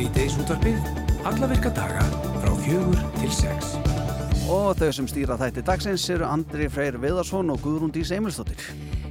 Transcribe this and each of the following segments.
Sýteis útvarpið, alla virka daga frá fjögur til sex. Og þau sem stýra þætti dagsins eru Andri Freyr Viðarsson og Guðrún Dís Emilsdóttir.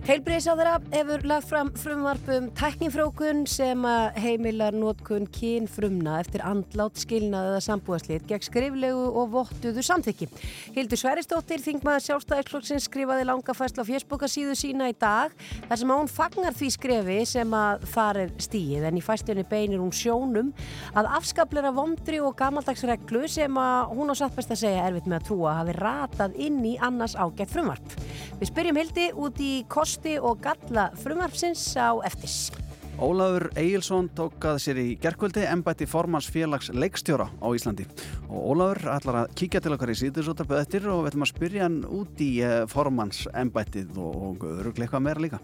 Heilbreyðsáðara hefur lagt fram frumvarpum tæknifrókun sem að heimilar nótkun kyn frumna eftir andlát skilnað eða sambúðaslið gegn skriflegu og vottuðu samþykki. Hildur Sveristóttir, þingmaður sjálfstæðisflokksins, skrifaði langa fæsla á fjersbókasíðu sína í dag þar sem að hún fagnar því skrefi sem að er stíið en í fæstunni beinir hún sjónum að afskaplera vondri og gamaldagsreglu sem að hún á satt best að segja erfitt með að trúa hafi ratað inn í annars ágætt frumvarp. Við spyrjum Hildi út í kosti og galla frumvarpsins á eftis. Ólafur Egilson tók að sér í gerkvöldi ennbætti formans félags leikstjóra á Íslandi og Ólafur ætlar að kíkja til okkar í síðursótarpöð eftir og við ætlum að spyrja hann út í eh, formans ennbættið og öruglega eitthvað meira líka.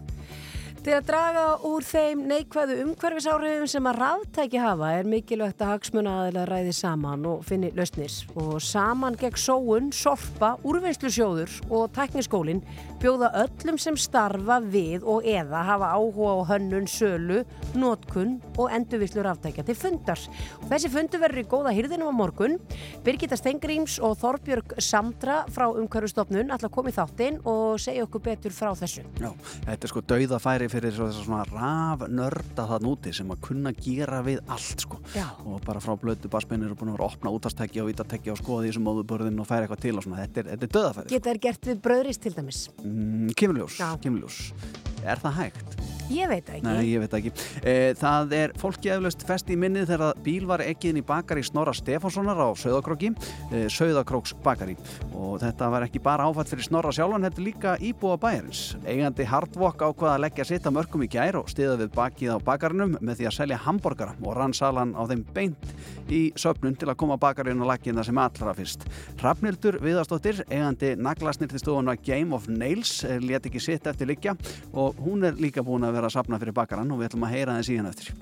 Til að draga úr þeim neikvæðu umhverfisáhrifum sem að ráðtæki hafa er mikilvægt að hagsmuna aðeins ræði saman og finni lausnis og saman gegn sóun, sorpa, úrvinnslusjóður og tækniskólin bjóða öllum sem starfa við og eða hafa áhuga á hönnun, sölu, nótkunn og endurvislu ráðtækja til fundar. Þessi fundu verður í góða hýrðinum á morgun. Birgitta Stengríms og Þorbjörg Samdra frá umhverfustofnun ætla að koma í þáttinn og segja okkur betur frá þessu. Já, þetta er sko dauðafæri fyrir þess að svona rafnörda það núti sem að kunna gera við allt sko Já. og bara frá blötu basbeinir og búin að vera að opna útastækja og vítatækja og skoða því sem móðuborðin og færa eitthvað til og svona, þetta er, þetta er döðafæri Geta þær gert við bröðrist til dæmis? mm, Kemurljós, kemurljós Er það hægt? Ég veit ekki. Nei, ég veit ekki. E, það er fólki eflaust fest í minnið þegar bíl var ekkiðin í bakari Snorra Stefánssonar á Söðakróki, e, Söðakróks bakari. Og þetta var ekki bara áfætt fyrir Snorra sjálfan, þetta er líka íbúa bæjarins. Eigandi Hardwalk ákvaða að leggja sitt að mörgum í gær og stiða við bakið á bakarinum með því að selja hambúrgara og rann salan á þeim beint í söpnun til að koma bakarinn og laggina sem allra fyrst. Hrafnildur Viðarstóttir, eigandi naglasnirtistofuna Game of Nails, eh, lét ekki sitt eftir liggja og hún er líka búin að vera að sapna fyrir bakarann og við ætlum að heyra það síðan eftir.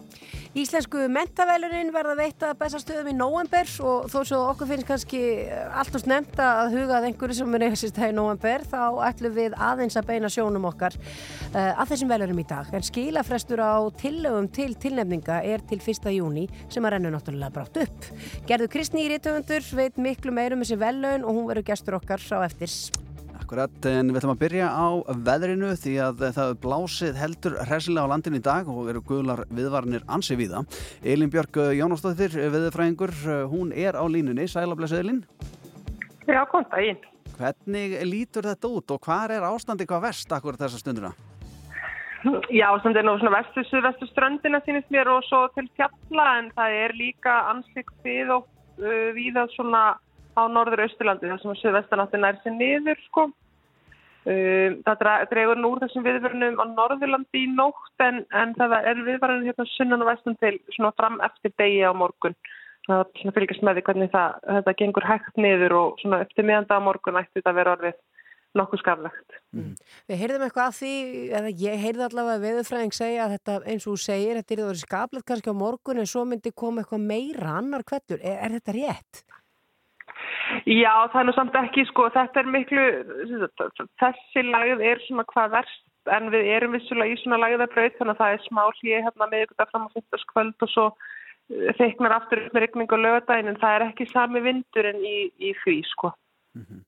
Íslensku mentavelunin verða veitt að bestastöðum í november og þó svo okkur finnst kannski allt og snemt að huga að einhverju sem er eitthvað í november þá ætlum við aðeins að beina sjónum okkar uh, að þessum velurum í dag. En skilafrestur á tillögum til tilnefninga er til 1. júni sem að rennu náttúrulega brátt upp. Gerðu Kristni í Rítöfundur veit miklu meirum þessi velun og hún verður gestur okkar á eftir. Akkurat, en við ætlum að byrja á veðrinu því að það er blásið heldur hressilega á landinu í dag og eru guðlar viðvarnir ansi víða. Elin Björk Jónastóttir, viðfræðingur, hún er á línunni. Sæla blessu Elin. Já, það ín. Hvernig lítur þetta út og hvað er ástandi hvað verst akkurat þessa stunduna? Já, sem er nú svona vestu, suðvestu ströndina sínist mér og svo til fjalla en það er líka anslikt við og uh, víða svona á norður austurlandi þar sem að suðvestanáttin er sér niður sko. Uh, það dregur nú úr þessum viðverunum á norðurlandi í nótt en, en það er viðverunum hérna sunnan og vestum til svona fram eftir degi á morgun. Það er svona fylgjast með því hvernig það, þetta gengur hægt niður og svona eftir miðanda á morgun ætti þetta að vera orðið nokkuð skaflegt. Mm. Við heyrðum eitthvað af því, eða ég heyrði allavega veðurfræðing segja að þetta eins og þú segir, þetta er skaflegt kannski á morgun en svo myndi koma eitthvað meira annar kvettur. Er, er þetta rétt? Já, það er nú samt ekki, sko, þetta er miklu, þessi lagð er svona hvað verst en við erum vissulega í svona lagðarbröð þannig að það er smá hlýi hérna með ykkur fram á fyrstaskvöld og svo þeiknar aftur upp með regning og lögadaginn en það er ekki sami vindur en í, í því, sko. Mm -hmm.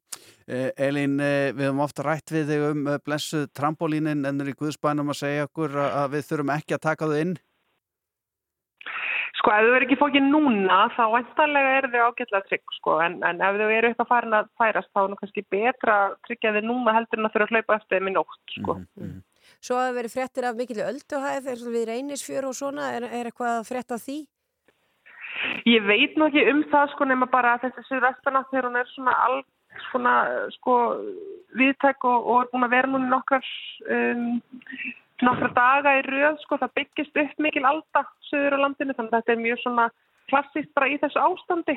Elín, við höfum ofta rætt við þig um blessuð trampolínin en er í Guðsbænum að segja okkur að við þurfum ekki að taka þau inn? Sko, ef þau verður ekki fókið núna þá vantarlega er þau ágætlega trygg, sko, en, en ef þau eru eitthvað farin að færast þá er nú kannski betra að tryggja þau núna heldur en að þurfa að hlaupa eftir þeim í nótt, sko. Mm -hmm. Svo að það verður fréttir af mikilvæg ölduhæð eins og við reynisfjör og svona, er, er eitthvað frétt af því? Ég veit nú ekki um það, sko, nema bara að þessi Suðvestanátt þegar hún er svona alveg svona sko viðtæk og, og er búin að vera núna nokkar um, nokkra daga í rauð sko það byggist upp mikil alda söður á landinu þannig að þetta er mjög svona klassíkt bara í þessu ástandi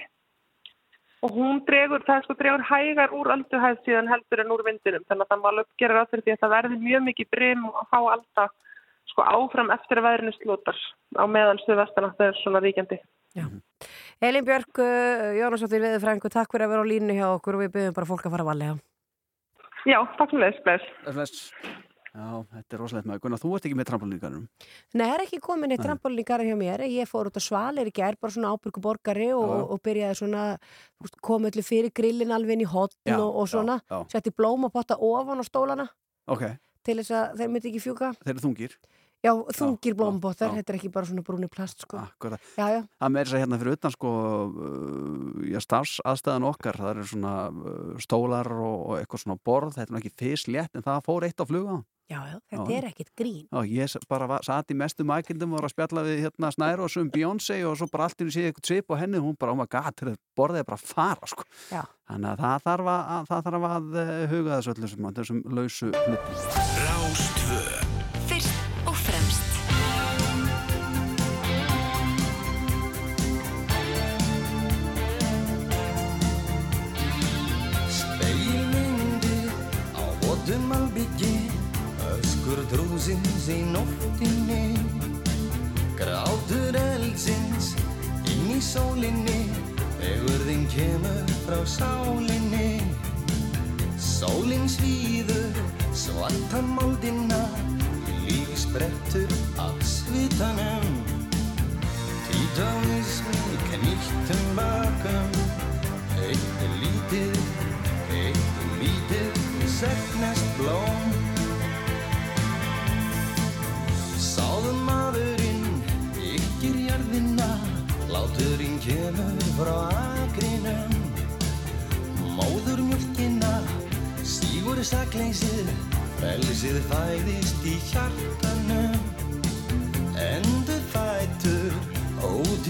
og hún dregur, það sko dregur hægar úr alduhæð síðan heldur en úr vindinum þannig að það má alveg gera ráð fyrir því að það verði mjög mikið brim og há alda sko áfram eftir að veðrinu slútar á meðan söðvestana það er svona ríkjandi Já. Elin Björk, Jónasóttir Viðfrængu, takk fyrir að vera á línu hjá okkur og við byrjum bara fólk að fara að valega. Já, takk fyrir þess, bless. Bless. Já, þetta er rosalegt maður. Gunnar, þú ert ekki með trampolínugarnum. Nei, það er ekki komin í garðin hjá mér. Ég fór út á svalir í gerð, bara svona ábyrgu borgari og, og byrjaði svona, þú veist, kom öllu fyrir grillin alveg inn í hotn og, og svona. Setti blómapotta ofan á stólana Ok, til þess að þeir myndi ekki fjúka. þeir eru þungir. Já, þungir blómapottar, þetta er ekki bara svona brúni plast, sko. Akkurat. Já, já, Það með þess að hérna fyrir utan sko, uh, já, starfsaðstæðan okkar, það eru svona uh, stólar og, og eitthvað svona borð, þetta er ekki fyslétt en það fór eitt á fluga. Já, þetta er ekkit grín. Já, ég bara satt í mestu mækildum og var að spjalla við hérna Snæru og um Beyoncé og svo bara allt í séð eitthvað svip og henni, hún bara, oh my god, borðið er bara að fara, sko. Já. Þannig að það þarf að, að, það þarf að eh, huga þessu öllu sem, þessum lausu hlutum. Öskur drúsins í nóttinni Grátur eldsins inn í sólinni Egurðin kemur frá sálinni. Sólin svíður svartan moldina Líf sprettur af svitanum. Títóismi knýttum bakum Eitt lítið, eitt lítið Segnast blóm Sáðum maðurinn Ykkir jörðina Láturinn kemur frá akrinum. Móður mjölkina Stígur sakleysið Frelsið fæðist í hjartanum. Endur fætur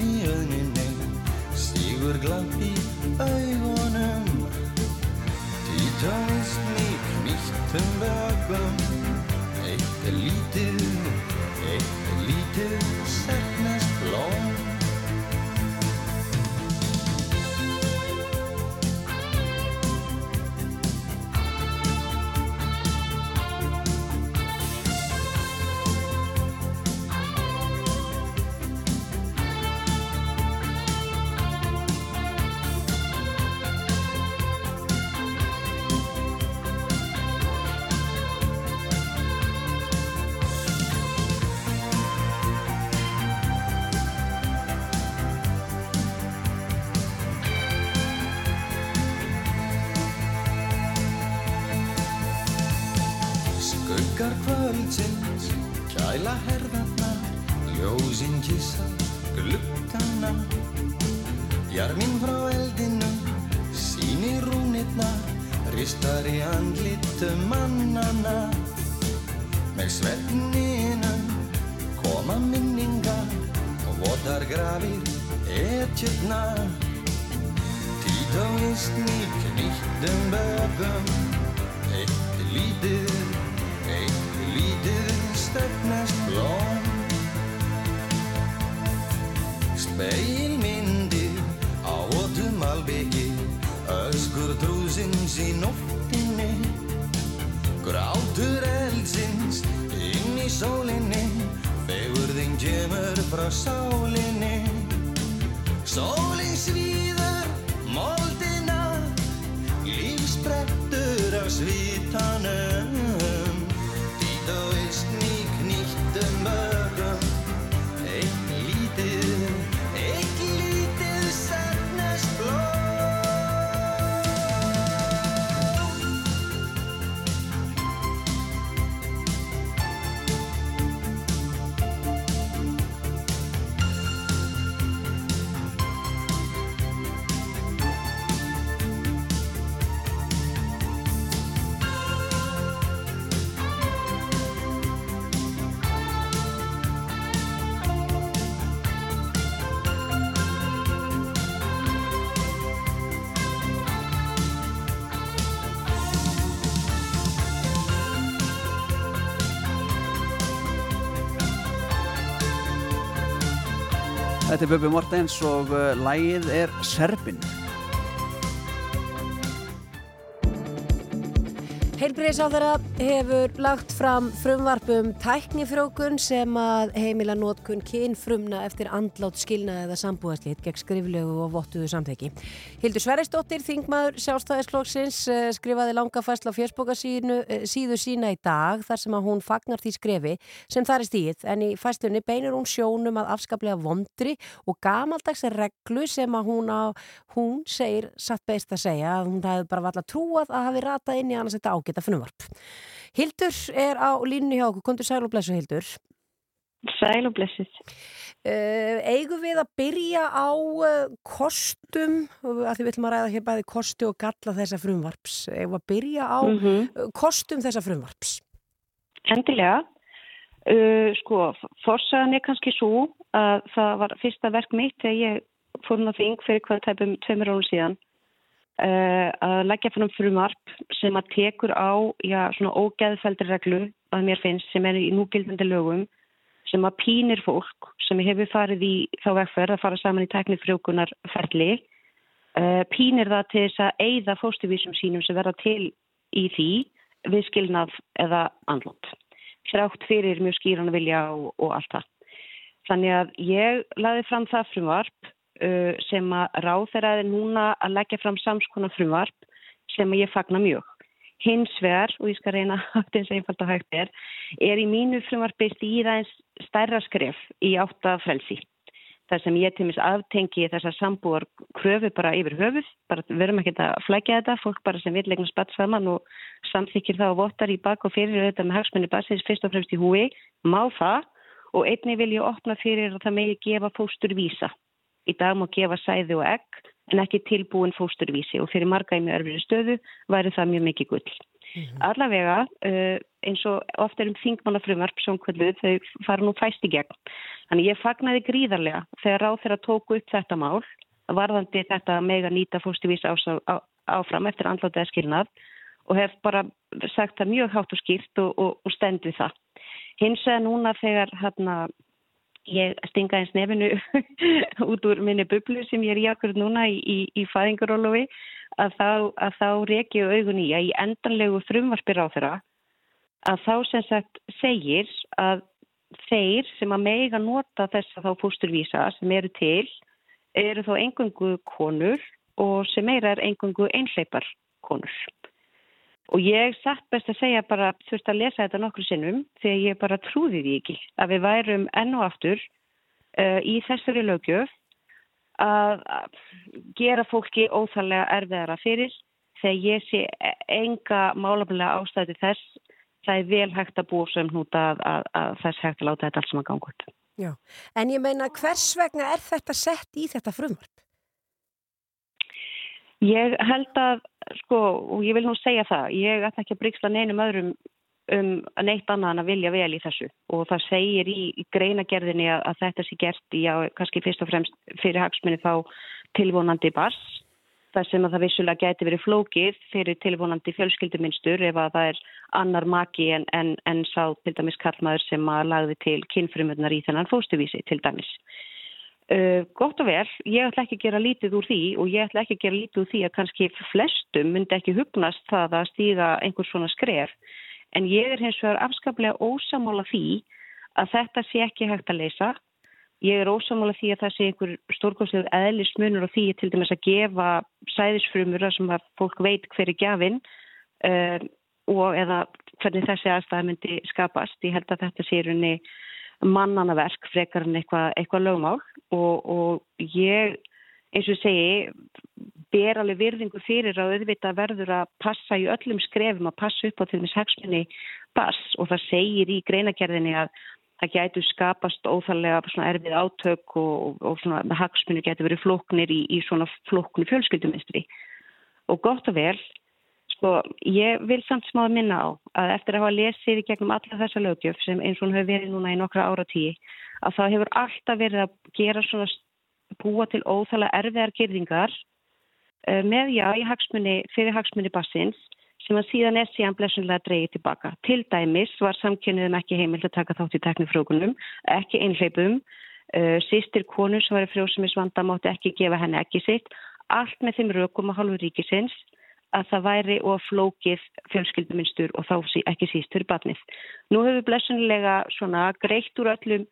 í öðninni Stígur glamp í augunum. Títóist mig knýttum bögum Eitt er lítið, lítið Sernest blóm Drúsins í nóttinni. Grátur eldsins inn í sólinni. Fegurðin kemur frá sálinni. Sólin svíður moldina Líf sprettur af svitanum er Bubi Mortens og uh, lægið er Serbin. Heilbreyðisáþara hefur lagt fram frumvarpum tæknifrókun sem að heimila nótkun kynfrumna eftir andlátt skilna eða sambúðarslit gegn skriflegu og vottuðu samteki. Hildur Sverrisdóttir, þingmaður sjálfstæðisflokksins, eh, skrifaði langa fæsla á fjörsboka eh, sína í dag þar sem að hún fagnar því skrefi sem það er stíð en í fæslunni beinur hún sjónum að afskaplega vondri og gamaldags reglu sem að hún, á, hún segir satt beist að segja að hún hefði bara valla trúað að hafi ratað inn í annars þetta ágæta frumvarp. Hildur er á línu hjá okkur, kontur sæl og blessu Hildur. Sæl og blessuð. Uh, eigum við að byrja á uh, kostum, að því við ætlum að ræða hér bæði kosti og galla þessa frumvarps. Eigum við að byrja á mm -hmm. kostum þessa frumvarps? Hendilega. Uh, sko, forsaðan er kannski svo að það var fyrsta verk mitt þegar ég fór hún að þing fyrir hvað tæpum tveimur árum síðan að leggja fram frumarp sem að tekur á já, svona ógeðfeldri reglu að mér finnst sem er í núgildandi lögum sem að pínir fólk sem hefur farið í þá vegferð að fara saman í teknifrjókunar ferli uh, pínir það til þess að eigða fóstuvísum sínum sem verða til í því viðskilnað eða andlót þrátt fyrir mjög skýran vilja og, og allt það. Þannig að ég laði fram það frumvarp Uh, sem að ráð þeirra er núna að leggja fram samskonar frumvarp sem ég fagnar mjög. Hins vegar, og ég skal reyna að eins einfalt og hægt er, er í mínu frumvarpi stíðaðins stærra skref í áttafrelsi. Það sem ég til mis aftengi þessar sambúar kröfu bara yfir höfuð, bara verum ekki að flækja þetta, fólk bara sem vil legna spatt saman og samþykir það og votar í bak og fyrir þetta með hagsmunni basins fyrst og fremst í húi, má það og einni vil ég opna fyrir að það megi gefa fóstur vísa Í dag má gefa sæði og egg en ekki tilbúin fósturvísi og fyrir marga í mjög örfri stöðu væri það mjög mikið gull. Mm -hmm. Allavega uh, eins og ofta er um þingmannafrumvarp sem kvöldu þau fara nú fæst í gegn. Þannig ég fagnaði gríðarlega þegar ráð þeirra tóku upp þetta mál varðandi þetta mega nýta fósturvísi áfram eftir andlátaða skilnað og hef bara sagt það mjög hátt og skýrt og, og, og stend við það. Hins vegar núna þegar hérna ég stinga eins nefnu út úr minni bublu sem ég er í akkur núna í, í, í fæðingarólofi að þá, þá reykju augun í að í endanlegu frumvarpir á þeirra að þá sem sagt segir að þeir sem að mega nota þess að þá fósturvísa sem eru til eru þá engungu konur og sem meira er engungu einhleipar konur. Og ég satt best að segja bara þurft að lesa þetta nokkru sinnum þegar ég bara trúði því ekki að við værum enn og aftur uh, í þessari lögjöf að gera fólki óþarlega erfiðara fyrir þegar ég sé enga málaflega ástæði þess það er vel hægt að búa sem hnúta að, að, að þess hægt að láta þetta allt saman ganga út. Já, en ég meina hvers vegna er þetta sett í þetta frumvarp? Ég held að, sko, og ég vil nú segja það, ég ætla ekki að brygsla neinum öðrum um neitt annað en að vilja vel í þessu og það segir í, í greinagerðinni að, að þetta sé gert í, já, kannski fyrst og fremst fyrir hagsmunni þá tilvonandi bars, þar sem að það vissulega geti verið flókið fyrir tilvonandi fjölskylduminstur ef að það er annar maki en, en, en sá til dæmis kallmaður sem að lagði til kynfrumurnar í þennan fóstuvísi til dæmis. Uh, gott og vel, ég ætla ekki að gera lítið úr því og ég ætla ekki að gera lítið úr því að kannski flestum myndi ekki hugnast það að stíga einhvers svona skref en ég er hins vegar afskaplega ósamála því að þetta sé ekki hægt að leysa. Ég er ósamála því að það sé einhver stórkonslegur eðlismunur og því til dæmis að gefa sæðisfrumur sem að fólk veit hver er gafinn uh, og eða hvernig þessi aðstæða myndi skapast. Ég held að þetta sé runni mannanaverk frekar en eitthvað eitthva lögmál. Og, og ég eins og segi ber alveg virðingu fyrir að auðvita verður að passa í öllum skrefum að passa upp á til þess hagsmunni bass og það segir í greinakerðinni að það getur skapast óþarlega erfið átök og, og svona hagsmunni getur verið flóknir í, í svona flóknu fjölskyldumistri og gott og vel Sko, ég vil samt smáða minna á að eftir að hafa lesið í gegnum alla þessa lögjöf sem eins og hún hefur verið núna í nokkra ára tíi að það hefur alltaf verið að gera svona búa til óþálega erfiðar gerðingar uh, með já í hagsmunni, fyrir hagsmunni bassins sem að síðan er síðan blessunlega dreyið tilbaka. Til dæmis var samkynniðum ekki heimilt að taka þátt í teknifrókunum, ekki einhleipum, uh, sýstir konur sem var í frjósumisvanda mátti ekki gefa henni ekki sitt, allt með þeim rökum á hálfu ríkisins að það væri og flókið fjölskylduminstur og þá ekki síst fyrir batnið. Nú hefur blessunlega svona greitt úr öllum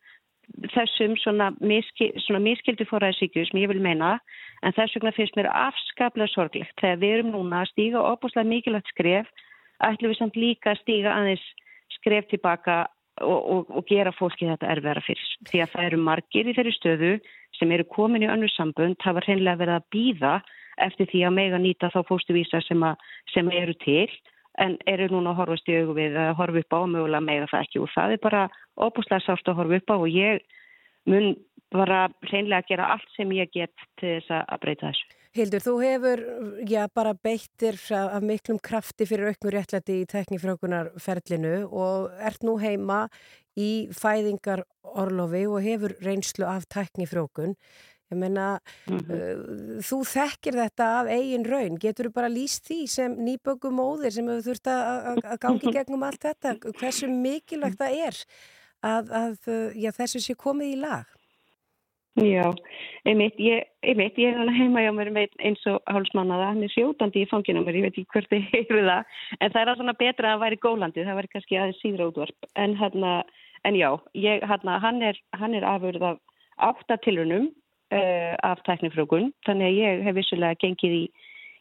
þessum svona, miski, svona miskildi fóræðisíkju sem ég vil meina en þess vegna finnst mér afskaplega sorglegt þegar við erum núna að stíga óbúslega mikilvægt skref ætlum við samt líka að stíga aðeins skref tilbaka og, og, og gera fólki þetta erfiðara fyrir því að það eru margir í þeirri stöðu sem eru komin í önnu sambund það var hreinlega verið að býða eftir því að mega nýta þá fóstuvísa sem, sem eru til en eru núna að horfast í augu við að horfa upp á og mögulega mega það ekki og það er bara óbúslega sátt að horfa upp á og ég mun bara hreinlega að gera allt sem ég get til þess að breyta þessu. Hildur, þú hefur já, bara beittir af miklum krafti fyrir auknur réttlæti í teknifrökunarferlinu og ert nú heima í fæðingarorlofi og hefur reynslu af teknifrökun. Ég menna, mm -hmm. uh, þú þekkir þetta af eigin raun. Getur þú bara líst því sem nýbögum móðir sem hefur þurft að gangi gegnum allt þetta? Hversu mikilvægt það er að, að já, þessu sé komið í lag? Já, einmitt, ég, einmitt, ég er heima hjá mér með eins og hálsmannaða, hann er sjótandi í fanginu mér, ég veit ekki hvert þið heyru það, en það er alveg betra að væri gólandi, það væri kannski aðeins síðra útvarp, en, hana, en já, ég, hana, hann er, er afurð af áttatilunum uh, af tæknifrökun, þannig að ég hef vissulega gengið í,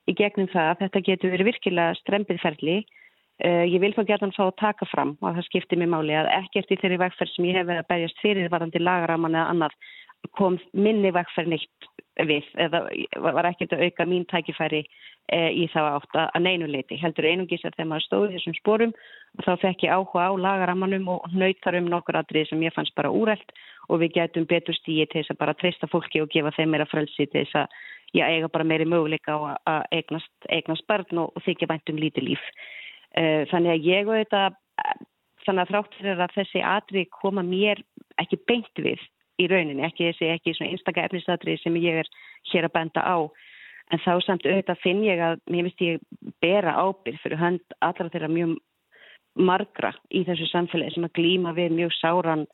í gegnum það. Að þetta getur verið virkilega strempið ferli, uh, ég vil þá geta hann fá að taka fram og það skiptir mér máli að ekkert í þeirri vegferð sem ég hef verið að berjast fyrir varandi lagaraman eða annað kom minni vegferð neitt við eða var ekkert að auka mín tækifæri e, í þá átt að neynuleiti. Heldur einungis að þegar maður stóði þessum sporum þá fekk ég áhuga á lagaramanum og nöytar um nokkur aðrið sem ég fannst bara úreld og við getum betur stíði til þess að bara treysta fólki og gefa þeim meira frelsi til þess að ég eiga bara meiri möguleika á að eignast, eignast barn og, og þykja vænt um lítið líf. E, þannig að ég þetta, þannig að þrátt fyrir að þessi aðrið koma mér ekki beint við í rauninni, ekki þessi ekki svona einstaka efnisatrið sem ég er hér að benda á en þá samt auðvitað finn ég að mér finnst ég bera ábyrg fyrir hönd allra þeirra mjög margra í þessu samfélagi sem að glýma við mjög sáran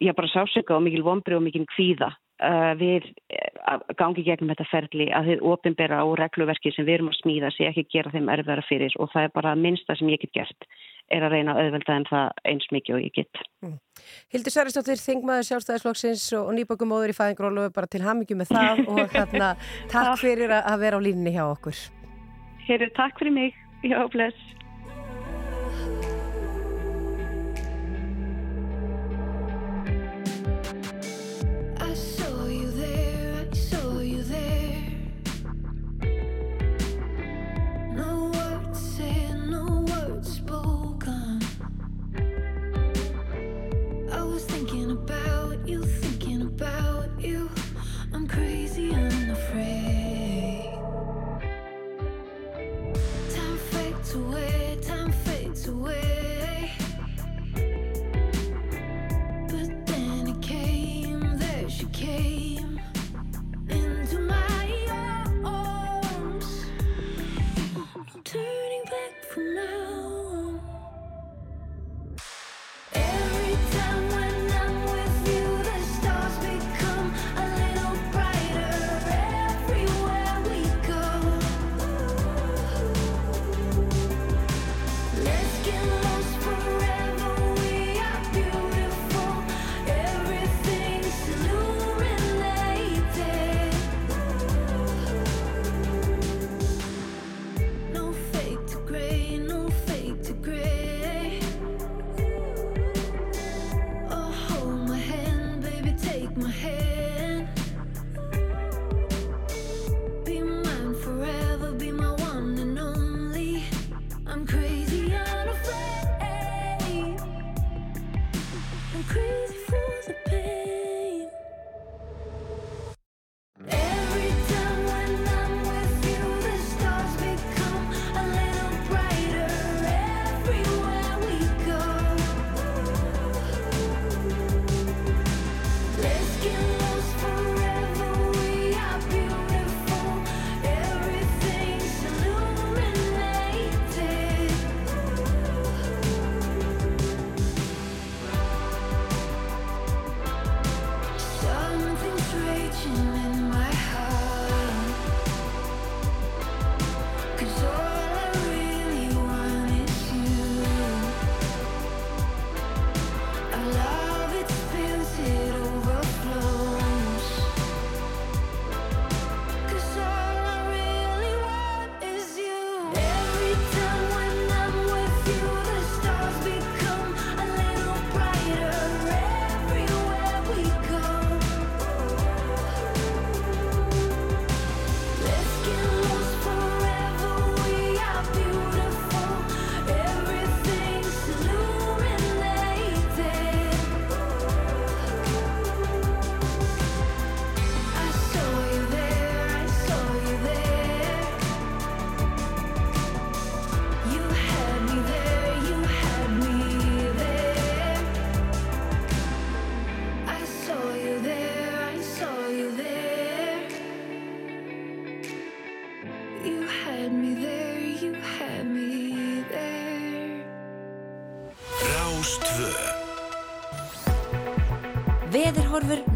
já bara sásöka og mikil vombri og mikil kvíða uh, við uh, gangi gegnum þetta ferli að þið ofinbera og regluverki sem við erum að smíða sé ekki gera þeim erfara fyrir og það er bara minnsta sem ég get gert er að reyna að auðvelda en það eins mikið og ég get. Mm. Hildur Særistóttir, Þingmaður sjálfstæðisflokksins og nýbökumóður í fæðingrólu bara til hamingi með það og þarna takk fyrir að vera á línni hjá okkur. Herru, takk fyrir mig. Já, bless.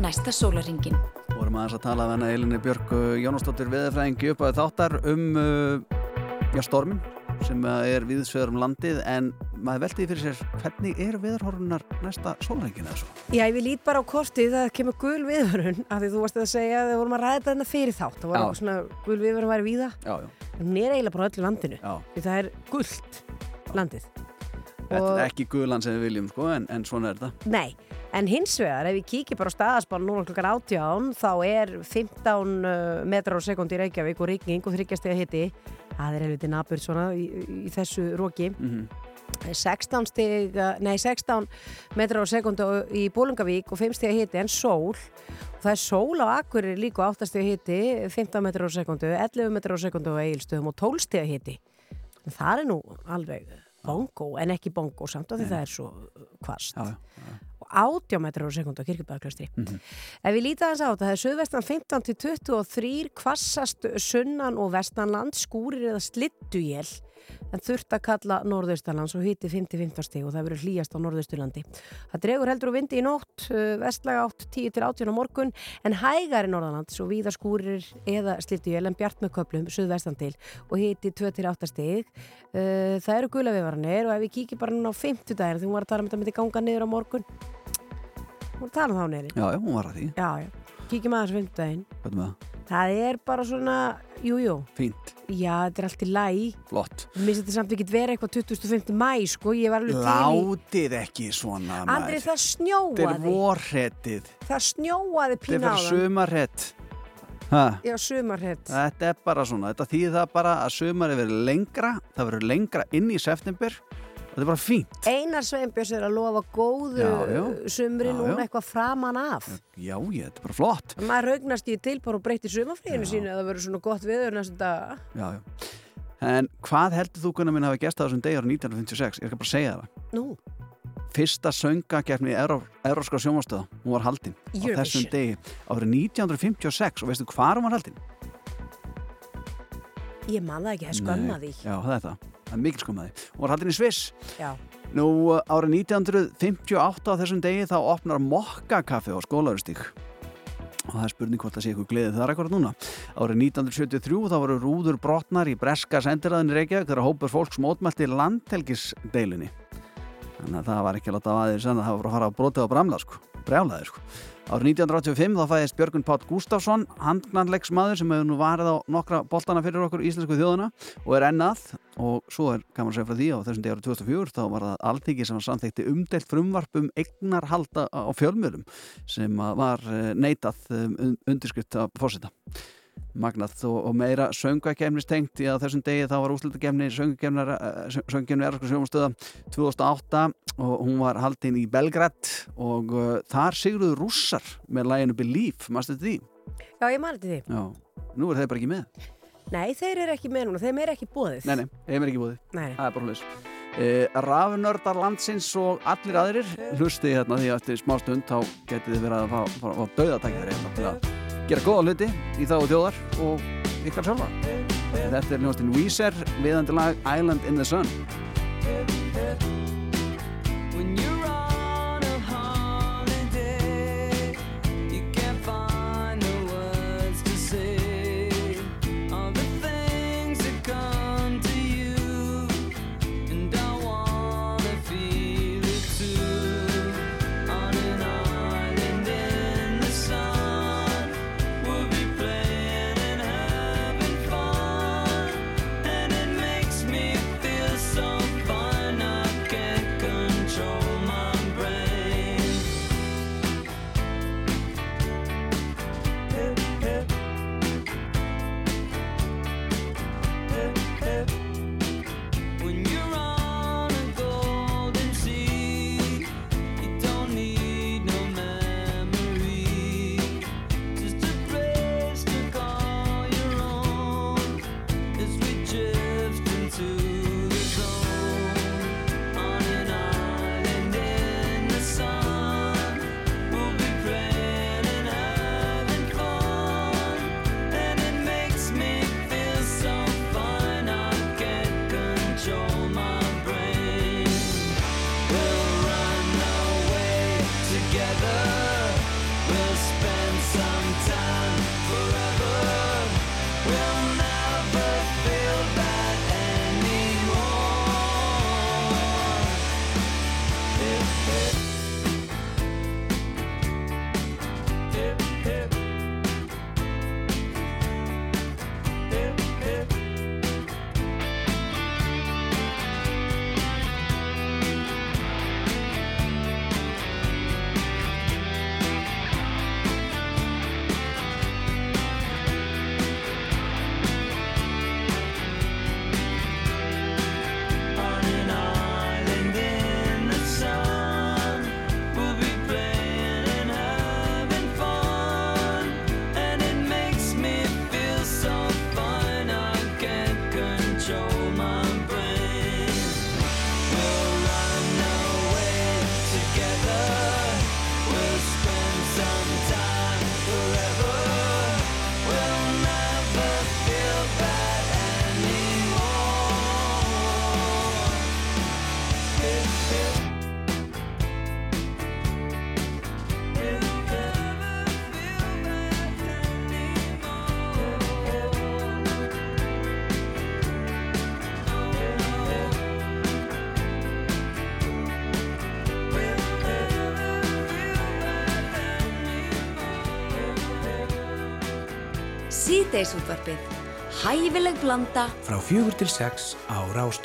Næsta sólaringin. vorum aðeins að tala af hennar Elinni Björk uh, Jónasdóttir veðurfræðingi upp að þáttar um uh, já, stormin sem uh, er viðsveður um landið en maður veltiði fyrir sér hvernig eru veðurhorfunar næsta sólrengina þessu? Já, ég vil lít bara á kortið það kemur gul viðvörun af því þú varst að segja að við vorum að ræða þetta fyrir þátt það var svona gul viðvörun væri víða Já, já, en hún er eiginlega bara á öllu landinu já. því það er gullt landið Þetta er ekki guðlan sem við viljum sko en, en svona er þetta. Nei, en hins vegar ef við kíkjum bara á klukkar átján þá er 15 uh, metrar á sekundi í Reykjavík og rigning og þryggjastega hitti það er helviti nabur svona í, í þessu róki Mm 16 stig, nei 16 metrar á sekundu í Bólungavík og 5 stiga hiti en sól. Og það er sól á Akkurir líka á 8 stiga hiti 15 metrar á sekundu, 11 metrar á sekundu á Egilstöðum og 12 stiga hiti. En það er nú alveg bongo en ekki bongo samt af því það er svo kvast Já, já. og 80 metrar á sekundu á kirkjubæðaklöstri ef við aðeins á þetta, það er söðvestan 15 til 23 kvassast sunnan og vestanland skúrir eða slittuél en þurft að kalla norðaustalands og hiti 5-15 stig og það verður hlýjast á norðausturlandi. Það dregur heldur og vindi í nótt, uh, vestlaga átt 10-18 á morgun en hægari norðalands og víða skúrir eða slittuél en bjart með köplum söðvestan til og hiti 2-8 stig. Uh, það eru gula viðvaranir og ef við kíkjum bara núna á 50 dagir því hún var að tala um þetta myndi ganga niður á morgun hún tala um þá neyri. Já, já, hún var að því. Já, já. Kíkjum aðeins 50 daginn. Það? Er bara svona, jú, jú, Fínt, já, þetta er allt í læg. flott. Mér finnst þetta samt ekki vera eitthvað 25. mæ, sko, ég var alveg til í... Látið ekki svona Andri, það Þetta er snjóaði. vorretið. Það snjóaði Þetta er pína á fyrir það. sumarrett. Ha, Já, sumarhett. þetta er bara svona. Þetta þýðir það bara að sumarið verður lengra. Það verður lengra inn í september. Þetta er bara fínt. Einar Sveinbjörns er að lofa góðu Já, já. sumri Já, núna eitthvað framan af. Já, ég, þetta er bara flott. Maður raugnast í tilbár og breytti sumarfríinu sínu að það verður svona gott viður næstu dag. Já, já. En hvað heldur þú kunna minn hafa gæst á þessum degi árið 1956? Ég ekki bara að segja það. Nú, Fyrsta söngakefni í Euró, Euróska sjónvastöða, hún var haldin á þessum degi árið 1956 og veistu hvað hún var haldin? ég man það ekki, það skömma því. Já, það er það. Það er mikil skömmaði. Hún var haldin í Sviss. Já. Nú, árið 1958 á þessum degi þá opnar Mokka kaffi á skólaurustík. Og það er spurning hvort það sé ykkur gleðið þar ekkert núna. Árið 1973 þá voru rúður brotnar í breska sendiræðinni Reykjavík þegar hópur fólks mótmælti landhelgisdeilunni. Þannig að það var ekki að láta aðeins en það var að fara að brotið á bramla sko. Brjálaði sko. Árið 1985 þá fæðist Björgun Pátt Gústafsson, handknarleiksmaður sem hefur nú varið á nokkra boltana fyrir okkur íslensku þjóðuna og er ennað og svo er, kannan segja frá því á þessum degi árið 2004 þá var það alltingi sem var samþekti umdelt frumvarp um eignarhalda á fjölmjölum sem að var eh, neitað um, undirskrift af fórseta. Magnað og, og meira söngvakefnis tengt í að þessum degi þá var úslutakefni söngvakefni Erasku sjómastöða 2008 og hún var haldin í Belgrad og uh, þar sigruðu rússar með læginu Believe, maður þetta því? Já, ég man þetta því. Já, nú er þeir bara ekki með. Nei, þeir eru ekki með núna, þeim er ekki bóðið. Nei, nei, þeim er ekki búið. Nei, nei. Það er bara hlutis. Uh, Rafnördar landsins og allir aðrir hlusti hérna því að eftir smá stund þá getið þið verið að fá, fá, fá döðatækjaður hérna að gera góða hluti í þá þjóðar og ykkar sjálfa. Þetta er hljóðastinn Weezer, viðandi lag Island in the Sun. Síðdeisútvarpið. Hæfileg blanda Frá fjögur til sex á Rás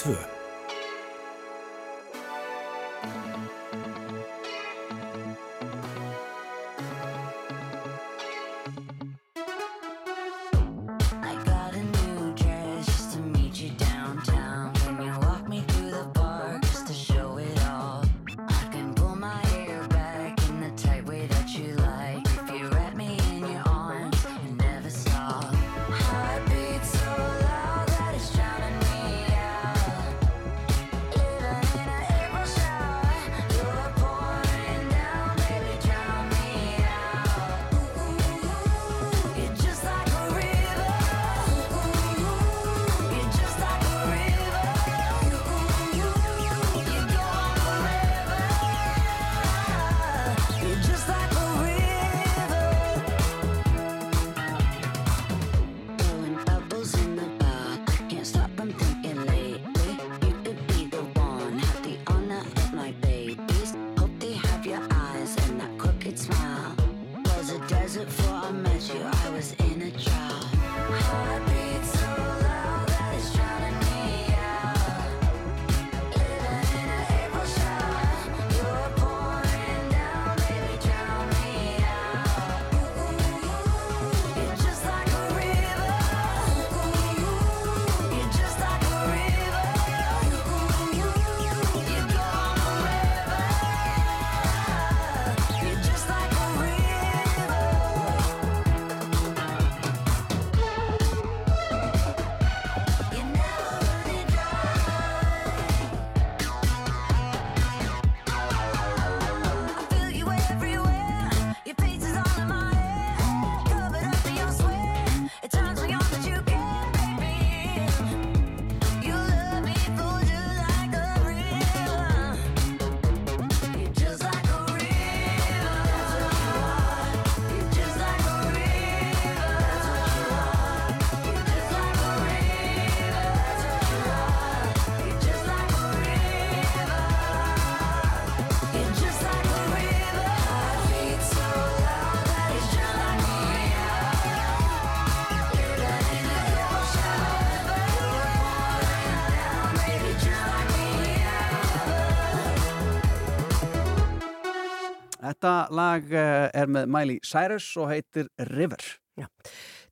lag eh, er með Miley Cyrus og heitir River.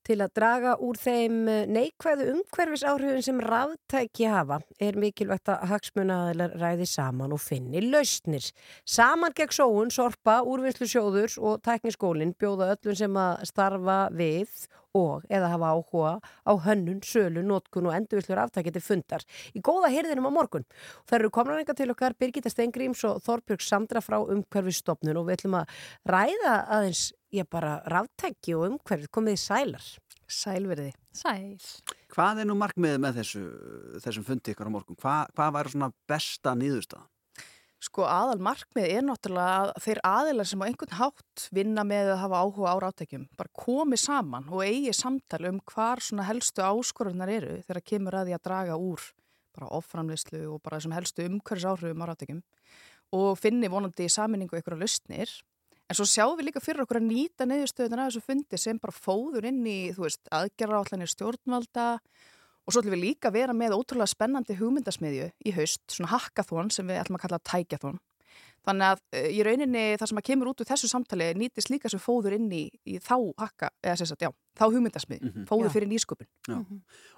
Til að draga úr þeim eh, neikvæðu umhverfis áhrifin sem ráðtæki hafa er mikilvægt að hagsmunaðilar ræði saman og finni lausnir. Saman gegn sóun, sorpa, úrvinnslu sjóðurs og tækniskólinn bjóða öllum sem að starfa við og eða hafa áhuga á hönnun, sölu, nótkun og endurvillur aftæki til fundar í góða hyrðinum á morgun. Það eru komnar enga til okkar Birgitta Steingríms og Þorbjörg Sandra frá umhverfisstofnun og við ætlum að ræða aðeins ég bara ráttæki og umhverfið komið í sælar. Sælverði. Sæl. Hvað er nú markmiðið með þessu, þessum fundi ykkur á morgun? Hva, hvað væri svona besta nýðustaf? Sko aðal markmið er náttúrulega að þeir aðilar sem á einhvern hátt vinna með að hafa áhuga á ráttækjum bara komi saman og eigi samtali um hvar svona helstu áskorunar eru þegar kemur að því að draga úr bara offramlislu og bara þessum helstu umhverfis áhrifum á ráttækjum og finni vonandi í saminningu ykkur að lausnir. En svo sjáum við líka fyrir okkur að nýta neðustöðunar af þessu fundi sem bara fóður inn í, aðgerra allanir stjórnvalda og svo ætlum við líka að vera með ótrúlega spennandi hugmyndasmiðju í haust, svona hackathon sem við ætlum að kalla tækjathon. Þannig að uh, í rauninni það sem að kemur út úr þessu samtali nýtist líka sem fóður inn í, í þá hakka, eða sem sagt, já, þá hugmyndasmiðju, Mhm. fóður Já. fyrir nýsköpun. Já.